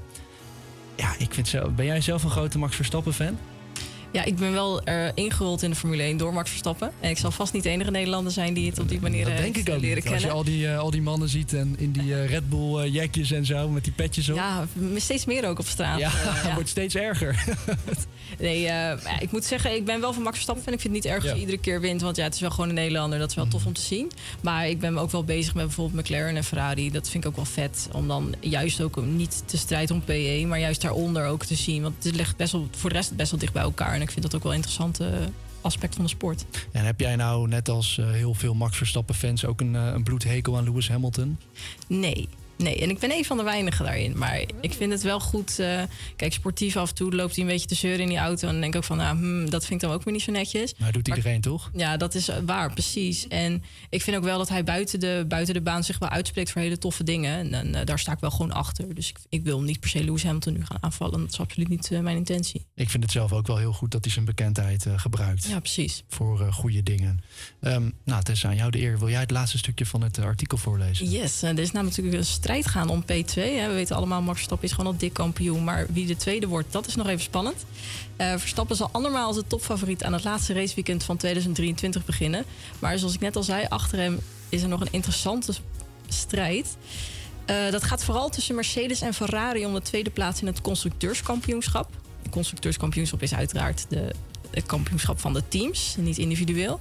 S8: ja, ik vind zelf, ben jij zelf een grote Max Verstappen-fan?
S24: Ja, ik ben wel eh, ingerold in de Formule 1 door Max Verstappen. En ik zal vast niet de enige Nederlander zijn die het op die manier
S8: Dat
S24: heeft
S8: denk ik ook
S24: leren
S8: niet. Als
S24: kennen.
S8: je al die, eh, al die mannen ziet en in die eh, Red Bull eh, jekjes en zo, met die petjes op.
S24: Ja, steeds meer ook op straat.
S8: Ja,
S24: Eh,
S8: het wordt steeds erger.
S24: Nee, eh, ja, ik moet zeggen, ik ben wel van Max Verstappen fan. Ik vind het niet erg als hij iedere keer wint, want ja, het is wel gewoon een Nederlander. Dat is wel tof om te zien. Maar ik ben ook wel bezig met bijvoorbeeld McLaren en Ferrari. Dat vind ik ook wel vet. Om dan juist ook niet te strijden om PE, maar juist daaronder ook te zien. Want het ligt best wel, voor de rest best wel dicht bij elkaar. En ik vind dat ook wel een interessant eh, aspect van de sport.
S8: En heb jij nou, net als eh, heel veel Max Verstappen-fans, ook een, eh, een bloedhekel aan Lewis Hamilton?
S24: Nee. Nee, en ik ben een van de weinigen daarin. Maar ik vind het wel goed. eh, kijk, sportief af en toe loopt hij een beetje te zeuren in die auto. En dan denk ik ook van, nou, hmm, dat vind ik dan ook weer niet zo netjes.
S8: Maar doet iedereen toch?
S24: Ja, dat is waar, precies. En ik vind ook wel dat hij buiten de, buiten de baan zich wel uitspreekt voor hele toffe dingen. En, en, eh, daar sta ik wel gewoon achter. Dus ik, ik wil niet per se Lewis Hamilton nu gaan aanvallen. Dat is absoluut niet eh, mijn intentie.
S8: Ik vind het zelf ook wel heel goed dat hij zijn bekendheid eh, gebruikt.
S24: Ja, precies.
S8: Voor eh, goede dingen. Ehm, nou, Tessa, aan jou de eer. Wil jij het laatste stukje van het eh, artikel voorlezen?
S24: Yes, er is namelijk natuurlijk een gaan om P2. Hè. We weten allemaal, Max Verstappen is gewoon al dik kampioen. Maar wie de tweede wordt, dat is nog even spannend. Eh, Verstappen zal andermaal als de topfavoriet aan het laatste raceweekend van 2023 beginnen. Maar zoals ik net al zei, achter hem is er nog een interessante strijd. Eh, dat gaat vooral tussen Mercedes en Ferrari om de tweede plaats in het constructeurskampioenschap. Het constructeurskampioenschap is uiteraard de, het kampioenschap van de teams, niet individueel.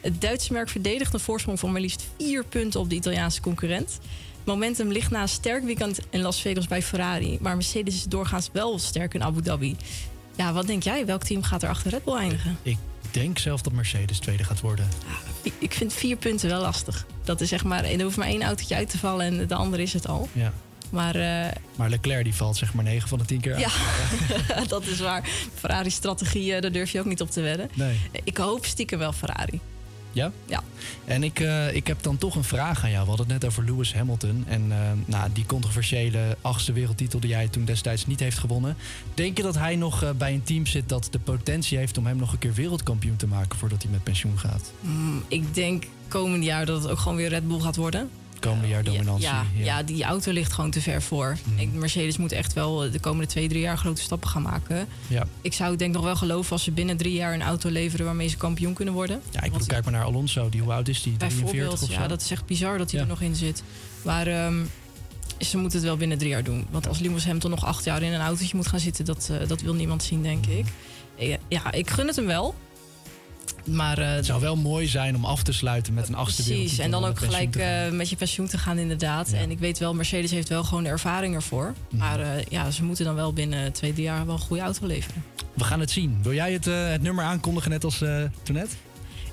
S24: Het Duitse merk verdedigt een voorsprong van maar liefst vier punten op de Italiaanse concurrent. Momentum ligt na een sterk weekend in Las Vegas bij Ferrari, maar Mercedes is doorgaans wel sterk in Abu Dhabi. Ja, wat denk jij? Welk team gaat er achter Red Bull eindigen?
S8: Ik denk zelf dat Mercedes tweede gaat worden.
S24: Ik- Ik vind vier punten wel lastig. Dat is zeg maar, er hoeft maar één autootje uit te vallen en de andere is het al.
S8: Ja.
S24: Maar eh,
S8: Maar Leclerc die valt zeg maar 9 van de 10 keer uit.
S24: ja, dat is waar. Ferrari-strategie, daar durf je ook niet op te wedden.
S8: Nee.
S24: Ik hoop stiekem wel Ferrari.
S8: Ja?
S24: Ja.
S8: En ik, eh, ik heb dan toch een vraag aan jou. We hadden het net over Lewis Hamilton. En eh, nou, die controversiële achtste wereldtitel die hij toen destijds niet heeft gewonnen. Denk je dat hij nog eh, bij een team zit dat de potentie heeft om hem nog een keer wereldkampioen te maken voordat hij met pensioen gaat?
S24: Mm, ik denk komend jaar dat het ook gewoon weer Red Bull gaat worden.
S8: Komende jaar dominantie.
S24: Ja, ja. die auto ligt gewoon te ver voor.
S8: Mhm.
S24: Ik, Mercedes moet echt wel de komende twee, drie jaar grote stappen gaan maken.
S8: Ja.
S24: Ik zou denk nog wel geloven als ze binnen drie jaar een auto leveren waarmee ze kampioen kunnen worden.
S8: Ja, ik bedoel, kijk maar naar Alonso. Die, hoe oud is die? 43
S24: Bijvoorbeeld,
S8: of zo?
S24: ja, dat is echt bizar dat hij
S8: Ja.
S24: er nog in zit. Maar ehm, ze moeten het wel binnen drie jaar doen. Want als Lewis Hamilton nog acht jaar in een autootje moet gaan zitten, dat, eh, dat wil niemand zien, denk ik. Ja, Ja, ik gun het hem wel. Maar eh,
S8: Het zou wel mooi zijn om af te sluiten met een achtste
S24: Precies, en dan ook gelijk eh, met je pensioen te gaan, inderdaad. En ik weet wel, Mercedes heeft wel gewoon de ervaring ervoor.
S8: Mhm.
S24: Maar eh, ja, ze moeten dan wel binnen twee, drie jaar wel een goede auto leveren.
S8: We gaan het zien. Wil jij het, het nummer aankondigen net als eh toen net?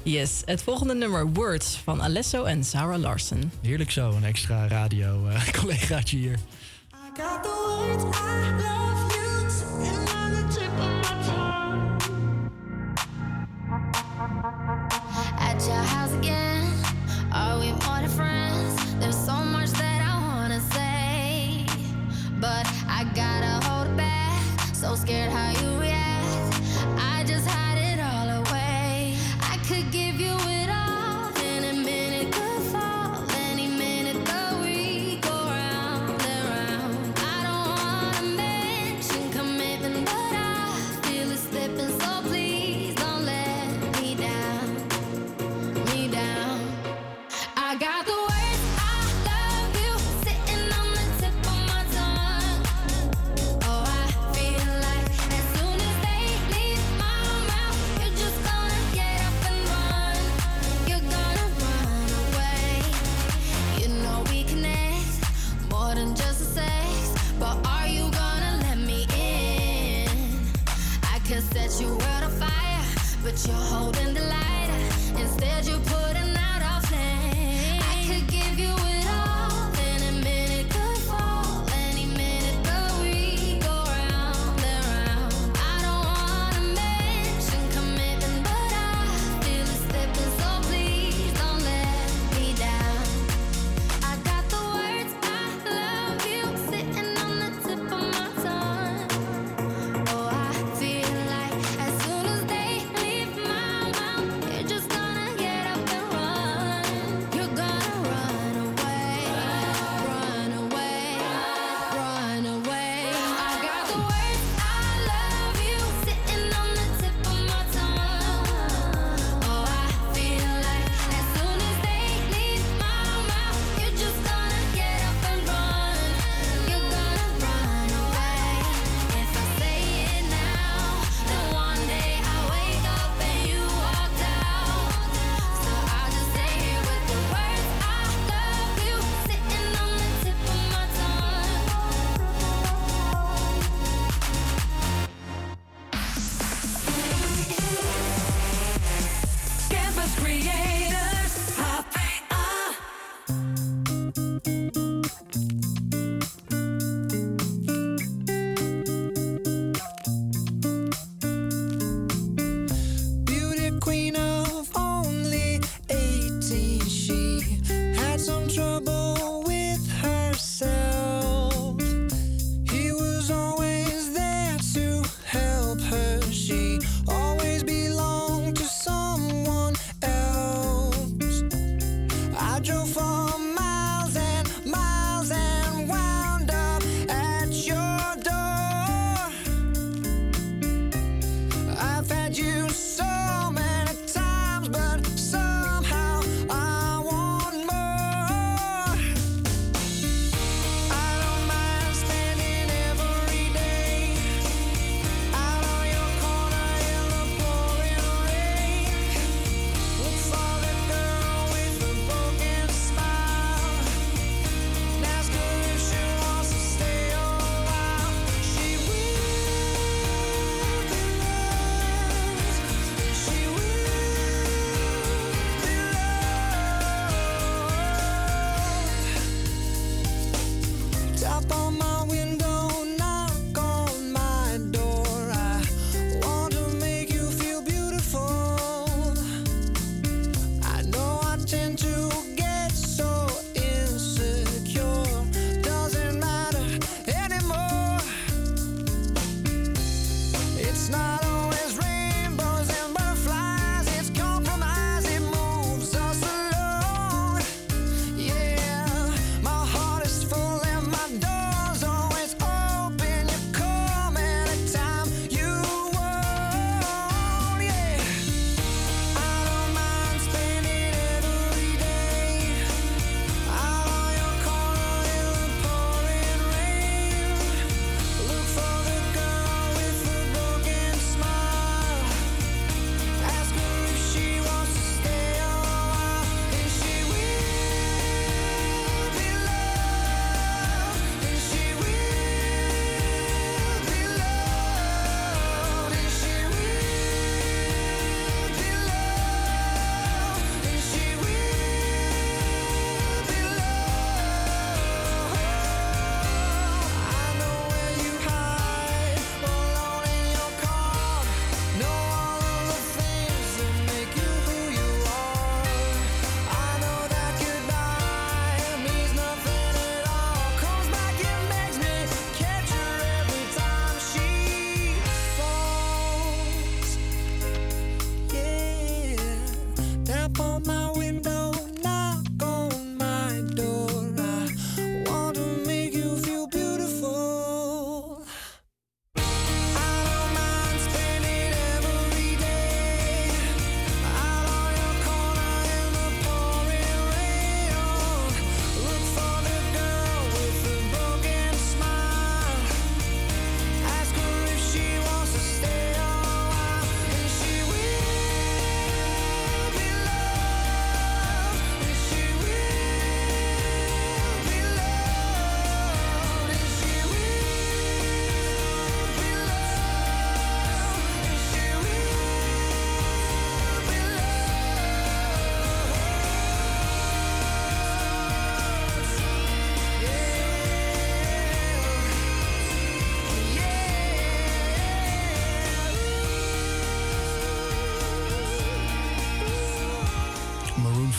S24: Yes, het volgende nummer, Words, van Alesso en Sarah Larson.
S8: Heerlijk zo, een extra radio-collegaatje hier.
S11: I got the words I love you
S23: are we more than friends? There's so much that I wanna say, but I gotta hold it back. So scared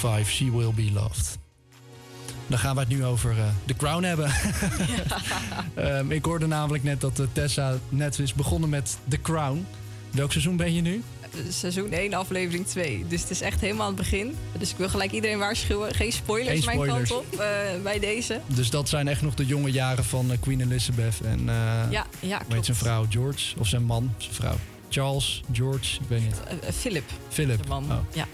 S8: 5, She Will Be Loved. Dan gaan we het nu over eh, The Crown hebben. Ehm, ik hoorde namelijk net dat eh, Tessa net is begonnen met The Crown. Welk seizoen ben je nu?
S24: Seizoen 1, aflevering 2. Dus het is echt helemaal aan het begin. Dus ik wil gelijk iedereen waarschuwen. Geen spoilers,
S8: Geen
S24: mijn
S8: spoilers.
S24: kant op eh, bij deze.
S8: Dus dat zijn echt nog de jonge jaren van eh, Queen Elizabeth en eh
S24: Ja, ja, klopt.
S8: zijn vrouw George of zijn man, zijn vrouw. Charles, George, ik weet niet.
S24: Eh, eh, Philip.
S8: Philip.
S24: De man.
S8: Oh.
S24: Ja.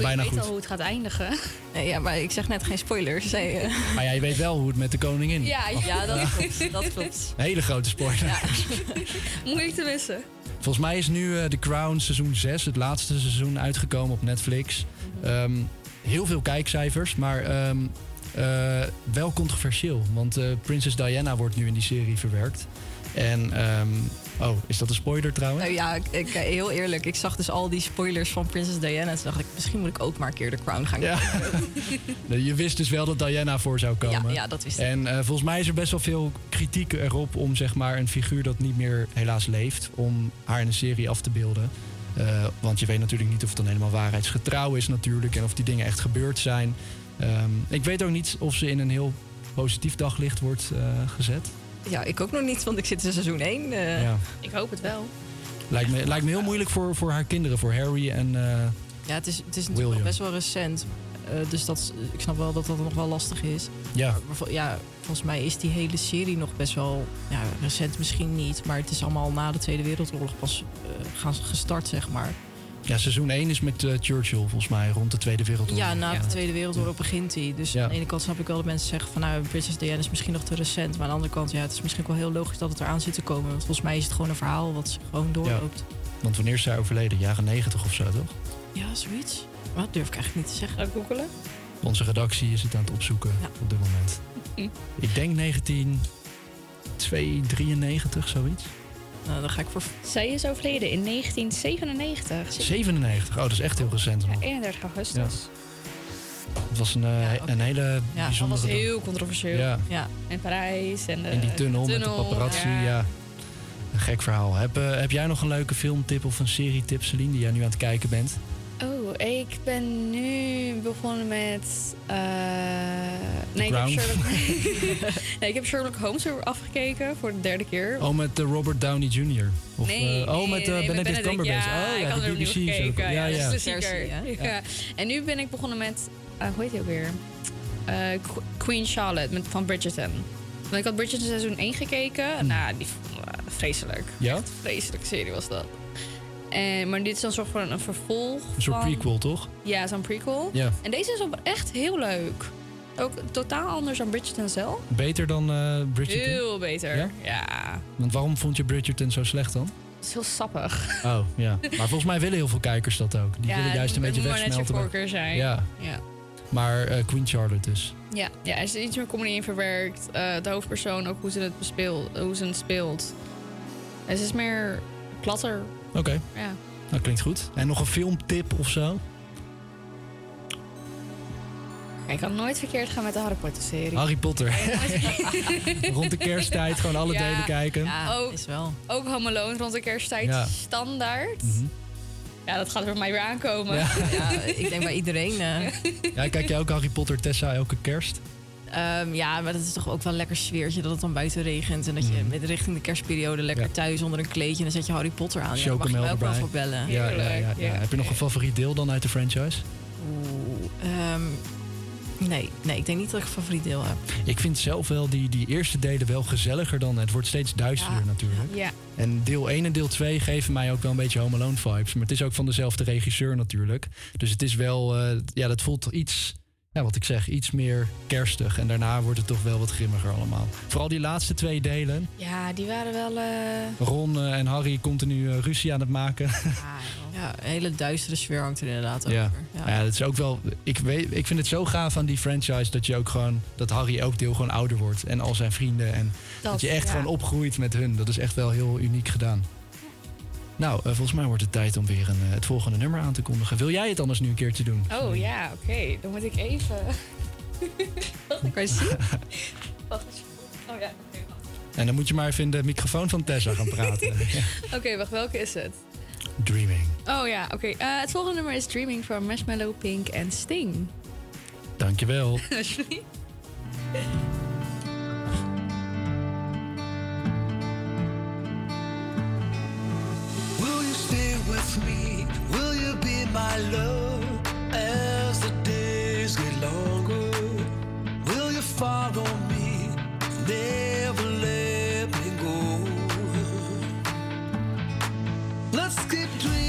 S25: Ik bedoel,
S8: Bijna
S25: je weet
S8: goed.
S25: al hoe het gaat eindigen.
S24: Nee, ja, maar ik zeg net geen spoilers. zei, eh.
S8: Maar ja, je weet wel hoe het met de koningin.
S25: Ja, ja, dat
S24: klopt. Dat klopt.
S8: Een hele grote spoiler.
S25: Moeilijk te missen.
S8: Volgens mij is nu eh, The Crown seizoen 6, het laatste seizoen, uitgekomen op Netflix. Ehm, heel veel kijkcijfers, maar ehm, eh, wel controversieel. Want eh, Prinses Diana wordt nu in die serie verwerkt. En, ehm, oh, is dat een spoiler trouwens?
S24: Nou ja, ik, ik- heel eerlijk. Ik zag dus al die spoilers van Princess Diana. En toen dacht ik, misschien moet ik ook maar een keer de Crown gaan
S8: Ja.
S24: kijken.
S8: Je wist dus wel dat Diana voor zou komen.
S24: Ja, ja, dat wist ik.
S8: En eh, volgens mij is er best wel veel kritiek erop om zeg maar, een figuur dat niet meer helaas leeft, om haar in een serie af te beelden. Eh, want je weet natuurlijk niet of het dan helemaal waarheidsgetrouw is natuurlijk en of die dingen echt gebeurd zijn. Ehm, ik weet ook niet of ze in een heel positief daglicht wordt eh, gezet.
S24: Ja, ik ook nog niet, want ik zit in seizoen 1. eh.
S8: Ja.
S25: Ik hoop het wel.
S8: Lijkt me, lijkt me heel moeilijk voor, voor haar kinderen, voor Harry en eh,
S24: Ja, het is, het is natuurlijk nog best wel recent. Eh, dus dat, ik snap wel dat dat nog wel lastig is.
S8: Ja.
S24: Maar ja, volgens mij is die hele serie nog best wel... Ja, recent misschien niet, maar het is allemaal na de Tweede Wereldoorlog pas eh, gaan gestart, zeg maar.
S8: Ja, seizoen 1 is met eh, Churchill volgens mij rond de Tweede Wereldoorlog.
S24: Ja, na de Tweede Wereldoorlog begint hij. Dus
S8: Ja.
S24: aan de ene kant snap ik wel dat mensen zeggen van... nou, Princess Diana is misschien nog te recent. Maar aan de andere kant, ja, het is misschien ook wel heel logisch dat het eraan zit te komen. Want volgens mij is het gewoon een verhaal wat zich gewoon doorloopt.
S8: Want wanneer is zij overleden? Jaren 90 of zo, toch?
S24: Ja, zoiets. Maar dat durf ik eigenlijk niet te zeggen.
S25: Ga ik googelen?
S8: Onze redactie is het aan het opzoeken op dit moment. Ik denk 1993, zoiets.
S24: Nou, dan ga ik voor...
S25: Zij is overleden in 1997.
S8: 97, oh, dat is echt heel recent. Man.
S25: 31 augustus.
S8: Het was een, eh, een hele
S25: Ja, dat
S8: bijzondere
S25: was
S8: dag.
S25: heel controversieel.
S8: Ja.
S24: Ja.
S25: In Parijs en de
S8: In die tunnel, met de paparazzi, ja. Een gek verhaal. Heb, eh, heb jij nog een leuke filmtip of een serietip, Celine, die jij nu aan het kijken bent?
S25: Oh, ik ben nu begonnen met. eh, nee, ik heb. Sherlock... nee, ik heb Sherlock Holmes weer afgekeken voor de derde keer.
S8: Oh, met eh, Robert Downey Jr. Of,
S25: nee,
S8: eh, oh,
S25: nee,
S8: met eh,
S25: nee,
S8: Benedict Cumberbatch.
S25: Ja,
S8: oh,
S25: ik
S8: ja,
S25: had
S8: de
S25: er
S8: BBC.
S25: gekeken.
S8: Ja, ja.
S25: Dus
S24: versie.
S25: En nu ben ik begonnen met. eh, hoe heet die ook weer? Eh, Qu- Queen Charlotte met, van Bridgerton. Want ik had Bridgerton seizoen 1 gekeken. Nou, die vond ik, vreselijk.
S8: Ja?
S25: Echt vreselijke serie was dat. En, maar dit is dan soort van een vervolg.
S8: Een soort
S25: van-
S8: prequel, toch?
S25: Ja, zo'n prequel.
S8: Ja.
S25: En deze is oprecht heel leuk. Ook totaal anders dan Bridgerton zelf.
S8: Beter dan eh Bridgerton?
S25: Heel beter.
S8: Ja?
S25: Ja?
S8: Want waarom vond je Bridgerton zo slecht dan?
S25: Het is heel sappig.
S8: Oh, ja. Maar volgens mij willen heel veel kijkers dat ook. Die
S25: ja,
S8: willen juist een
S25: het
S8: beetje
S25: moet maar net je
S8: wegsmelten.
S25: voorkeur zijn.
S8: Ja.
S25: Ja.
S8: Maar eh, Queen Charlotte dus.
S25: Ja, ja, er is iets meer comedy in verwerkt. Eh, de hoofdpersoon, ook hoe ze het bespeelt, hoe ze het speelt. Het is meer platter.
S8: Oké,
S25: Ja.
S8: dat klinkt goed. En nog een filmtip of zo?
S25: Ik kan nooit verkeerd gaan met de Harry Potter serie.
S8: Harry Potter. Rond de kersttijd gewoon alle
S25: Ja.
S8: delen kijken.
S25: ook,
S24: is wel.
S25: Ook Home Alone rond de kersttijd
S8: Ja.
S25: standaard.
S8: Mhm.
S25: Ja, dat gaat er bij mij weer aankomen.
S8: Ja.
S24: Ja, ik denk bij iedereen. eh.
S8: Ja, kijk jij ook Harry Potter Tessa elke kerst?
S24: Ehm, ja, maar dat is toch ook wel een lekker sfeertje dat het dan buiten regent. En dat je
S8: Mhm.
S24: met richting de kerstperiode lekker
S8: Ja.
S24: thuis onder een kleedje. En dan zet je Harry Potter aan. Ja, daar mag je
S8: Chocomel
S24: mij ook wel voor bellen.
S8: Ja, ja, ja, ja. Heb je nog een favoriet deel dan uit de franchise?
S24: Oeh, ehm, nee, nee, ik denk niet dat ik een favoriet deel heb.
S8: Ik vind zelf wel die, die eerste delen wel gezelliger dan. Het wordt steeds duisterder natuurlijk.
S25: Ja.
S8: En deel 1 en deel 2 geven mij ook wel een beetje Home Alone vibes. Maar het is ook van dezelfde regisseur natuurlijk. Dus het is wel, eh, ja, dat voelt iets, ja, wat ik zeg, iets meer kerstig. En daarna wordt het toch wel wat grimmiger allemaal. Vooral die laatste twee delen.
S25: Ja, die waren wel... eh,
S8: Ron eh, en Harry continu eh, ruzie aan het maken.
S24: Ja, een hele duistere sfeer hangt er inderdaad over.
S8: Ja.
S24: Ja.
S8: Ja, dat is ook wel. Ik, weet, ik vind het zo gaaf aan die franchise dat je ook gewoon. dat Harry elk deel gewoon ouder wordt. En al zijn vrienden. En dat,
S25: Dat,
S8: je echt
S25: ja.
S8: gewoon opgroeit met hun. Dat is echt wel heel uniek gedaan. Nou, eh, volgens mij wordt het tijd om weer een, eh, het volgende nummer aan te kondigen. Wil jij het anders nu een keertje doen?
S25: Oh ja, oké. Dan moet ik even... Kan je zien. Wacht eens. Oh ja, oké.
S8: En dan moet je maar even in de microfoon van Tessa gaan praten.
S25: Oké, wacht. Welke is het?
S8: Dreaming.
S25: Oh ja, oké. Eh, het volgende nummer is Dreaming van Marshmallow, Pink en Sting.
S8: Dankjewel.
S25: Alsjeblieft.
S11: Me? Will you be my love as the days get longer? Will you follow me? Never let me go. Let's keep dreaming,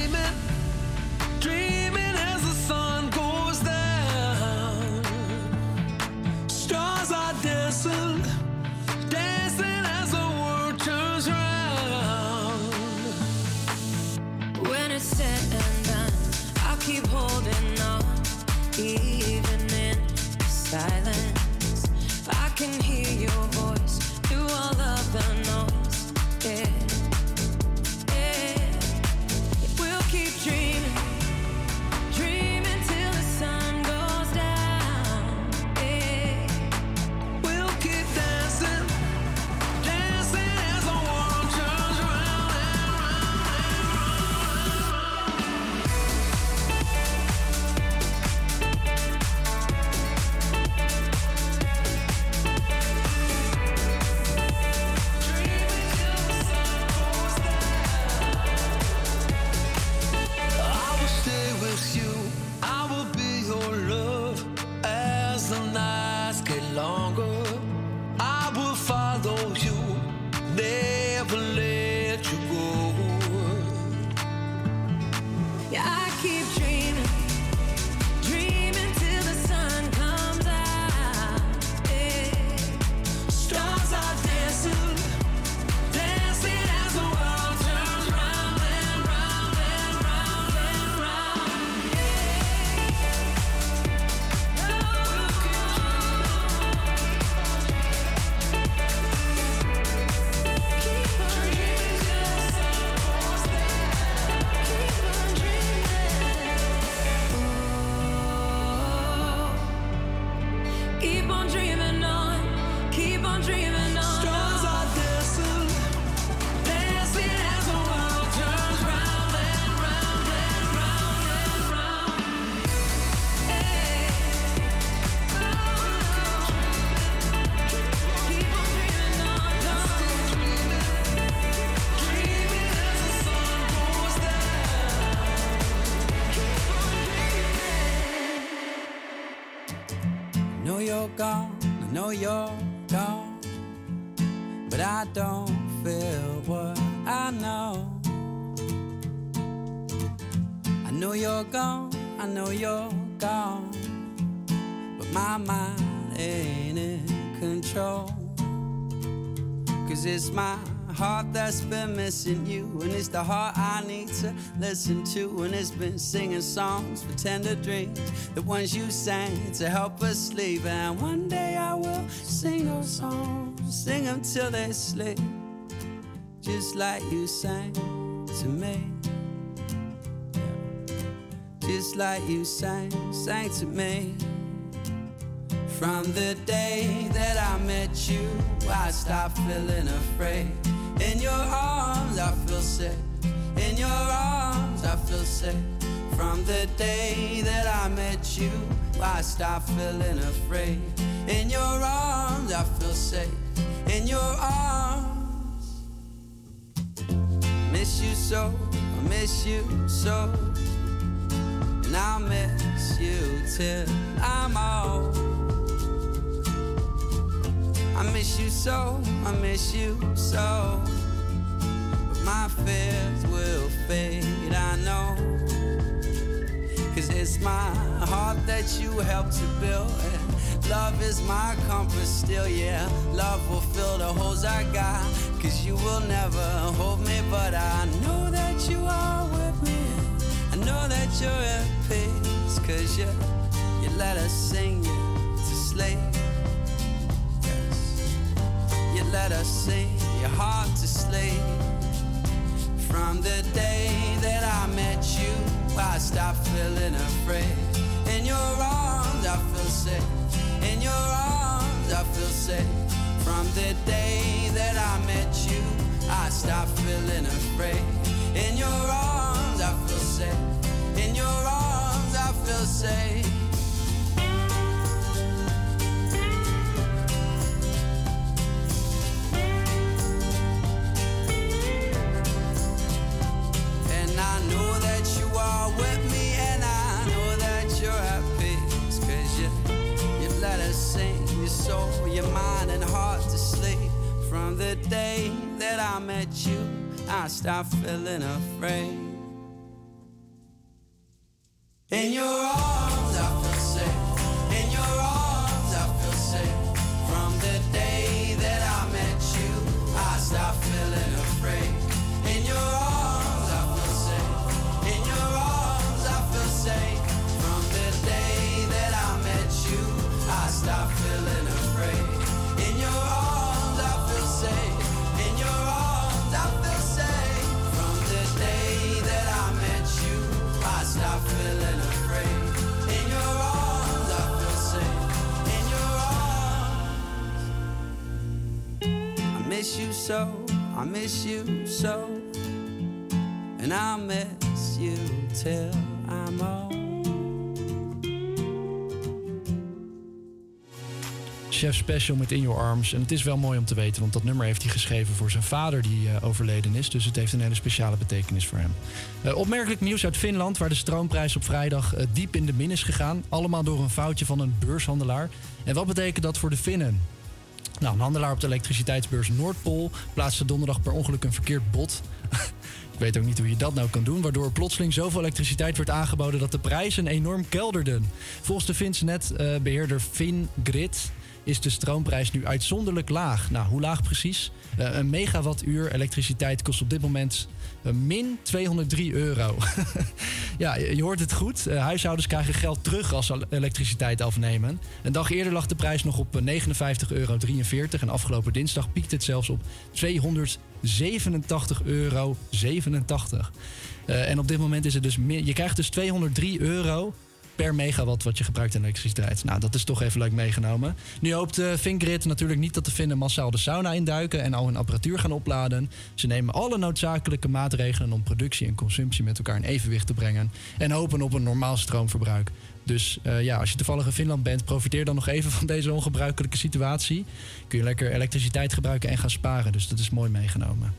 S9: listen to. And it's been singing songs for tender dreams, the ones you sang to help us sleep. And one day I will sing those songs, sing them till they sleep, just like you sang to me. Just like you sang, sang to me. From the day that I met you, I stopped feeling afraid. In your arms, I feel safe. In your arms, I feel safe. From the day that I met you, I stopped feeling afraid. In your arms, I feel safe. In your arms, miss you so, I miss you so. And I'll miss you till I'm old. I miss you so, I miss you so. My fears will fade, I know. Cause it's my heart that you helped to build. Love is my compass still, yeah. Love will fill the holes I got. Cause you will never hold me, but I know that you are with me. I know that you're at peace. Cause you, you let us sing you to sleep. Yes. You let us sing your heart to sleep. From the day that I met you, I stopped feeling afraid. In your arms, I feel safe. In your arms, I feel safe. From the day that I met you, I stopped feeling afraid. Day that I met you, I stopped feeling afraid. In your arms,
S17: Chef Special met In Your Arms. En het is wel mooi om te weten, want dat nummer heeft hij geschreven voor zijn vader die eh, overleden is. Dus het heeft een hele speciale betekenis voor hem. Eh, opmerkelijk nieuws uit Finland, waar de stroomprijs op vrijdag eh, diep in de min is gegaan. Allemaal door een foutje van een beurshandelaar. En wat betekent dat voor de Finnen? Nou, een handelaar op de elektriciteitsbeurs Noordpool plaatste donderdag per ongeluk een verkeerd bod. Ik weet ook niet hoe je dat nou kan doen, waardoor plotseling zoveel elektriciteit werd aangeboden dat de prijzen enorm kelderden. Volgens de Finse netbeheerder Fingrid is de stroomprijs nu uitzonderlijk laag. Nou, hoe laag precies? Eh, een megawattuur elektriciteit kost op dit moment eh, min 203 euro. ja, je hoort het goed. Eh, huishoudens krijgen geld terug als ze elektriciteit afnemen. Een dag eerder lag de prijs nog op eh, 59,43 euro. En afgelopen dinsdag piekte het zelfs op 287,87 euro. En op dit moment is het dus. Je krijgt dus 203 euro per megawatt wat je gebruikt in elektriciteit. Nou, dat is toch even leuk meegenomen. Nu hoopt uh, Fingrid natuurlijk niet dat de Finnen massaal de sauna induiken en al hun apparatuur gaan opladen. Ze nemen alle noodzakelijke maatregelen om productie en consumptie met elkaar in evenwicht te brengen. En hopen op een normaal stroomverbruik. Dus eh, ja, als je toevallig in Finland bent, profiteer dan nog even van deze ongebruikelijke situatie. Kun je lekker elektriciteit gebruiken en gaan sparen. Dus dat is mooi meegenomen.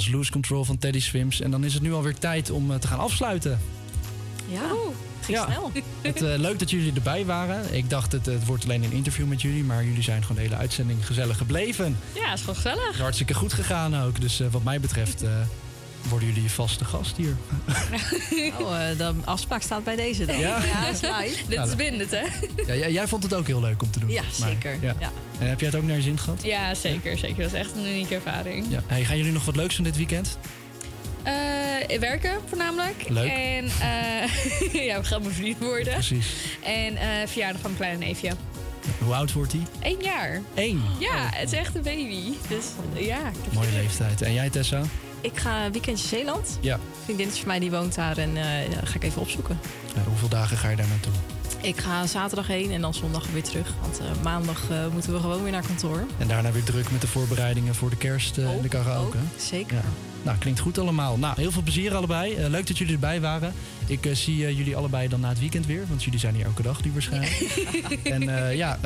S8: Was Lose Control van Teddy Swims. En dan is het nu alweer tijd om eh, te gaan afsluiten.
S24: Ja, ging
S8: Ja.
S24: snel.
S8: Het, eh, leuk dat jullie erbij waren. Ik dacht, het, het wordt alleen een interview met jullie. Maar jullie zijn gewoon de hele uitzending gezellig gebleven.
S25: Ja, is gewoon gezellig.
S8: Het is hartstikke goed gegaan ook. Dus eh, wat mij betreft eh, worden jullie je vaste gast hier.
S24: Oh, de afspraak staat bij deze dan.
S8: Ja?
S24: dat is live.
S25: Dit is bindend, hè?
S8: Ja, jij, jij vond het ook heel leuk om te doen.
S24: Ja,
S8: Maar,
S24: zeker.
S8: ja.
S24: Ja.
S8: En heb jij het ook naar je zin gehad?
S25: Ja, zeker, zeker. Dat is echt een unieke ervaring.
S8: Ja. Hey, gaan jullie nog wat leuks doen dit weekend?
S25: Eh, werken voornamelijk.
S8: Leuk.
S25: En eh, ja, we gaan bevriend worden.
S8: Precies.
S25: En eh verjaardag van mijn kleine neefje.
S8: Hoe oud wordt hij?
S25: Eén jaar.
S8: Eén.
S25: Ja, het is echt een baby. Dus ja.
S8: Mooie leeftijd. En jij Tessa?
S24: Ik ga een weekendje Zeeland.
S8: Ja.
S24: Een vriendinnetje van mij die woont daar en eh, ja, ga ik even opzoeken.
S8: Ja, hoeveel dagen ga je daar naartoe?
S24: Ik ga zaterdag heen en dan zondag weer terug. Want eh, maandag eh, moeten we gewoon weer naar kantoor.
S8: En daarna weer druk met de voorbereidingen voor de kerst eh, en de karaoke.
S24: zeker.
S8: Ja. Nou, klinkt goed allemaal. Nou, heel veel plezier allebei. Leuk dat jullie erbij waren. Ik zie jullie allebei dan na het weekend weer. Want jullie zijn hier elke dag nu waarschijnlijk. en ja,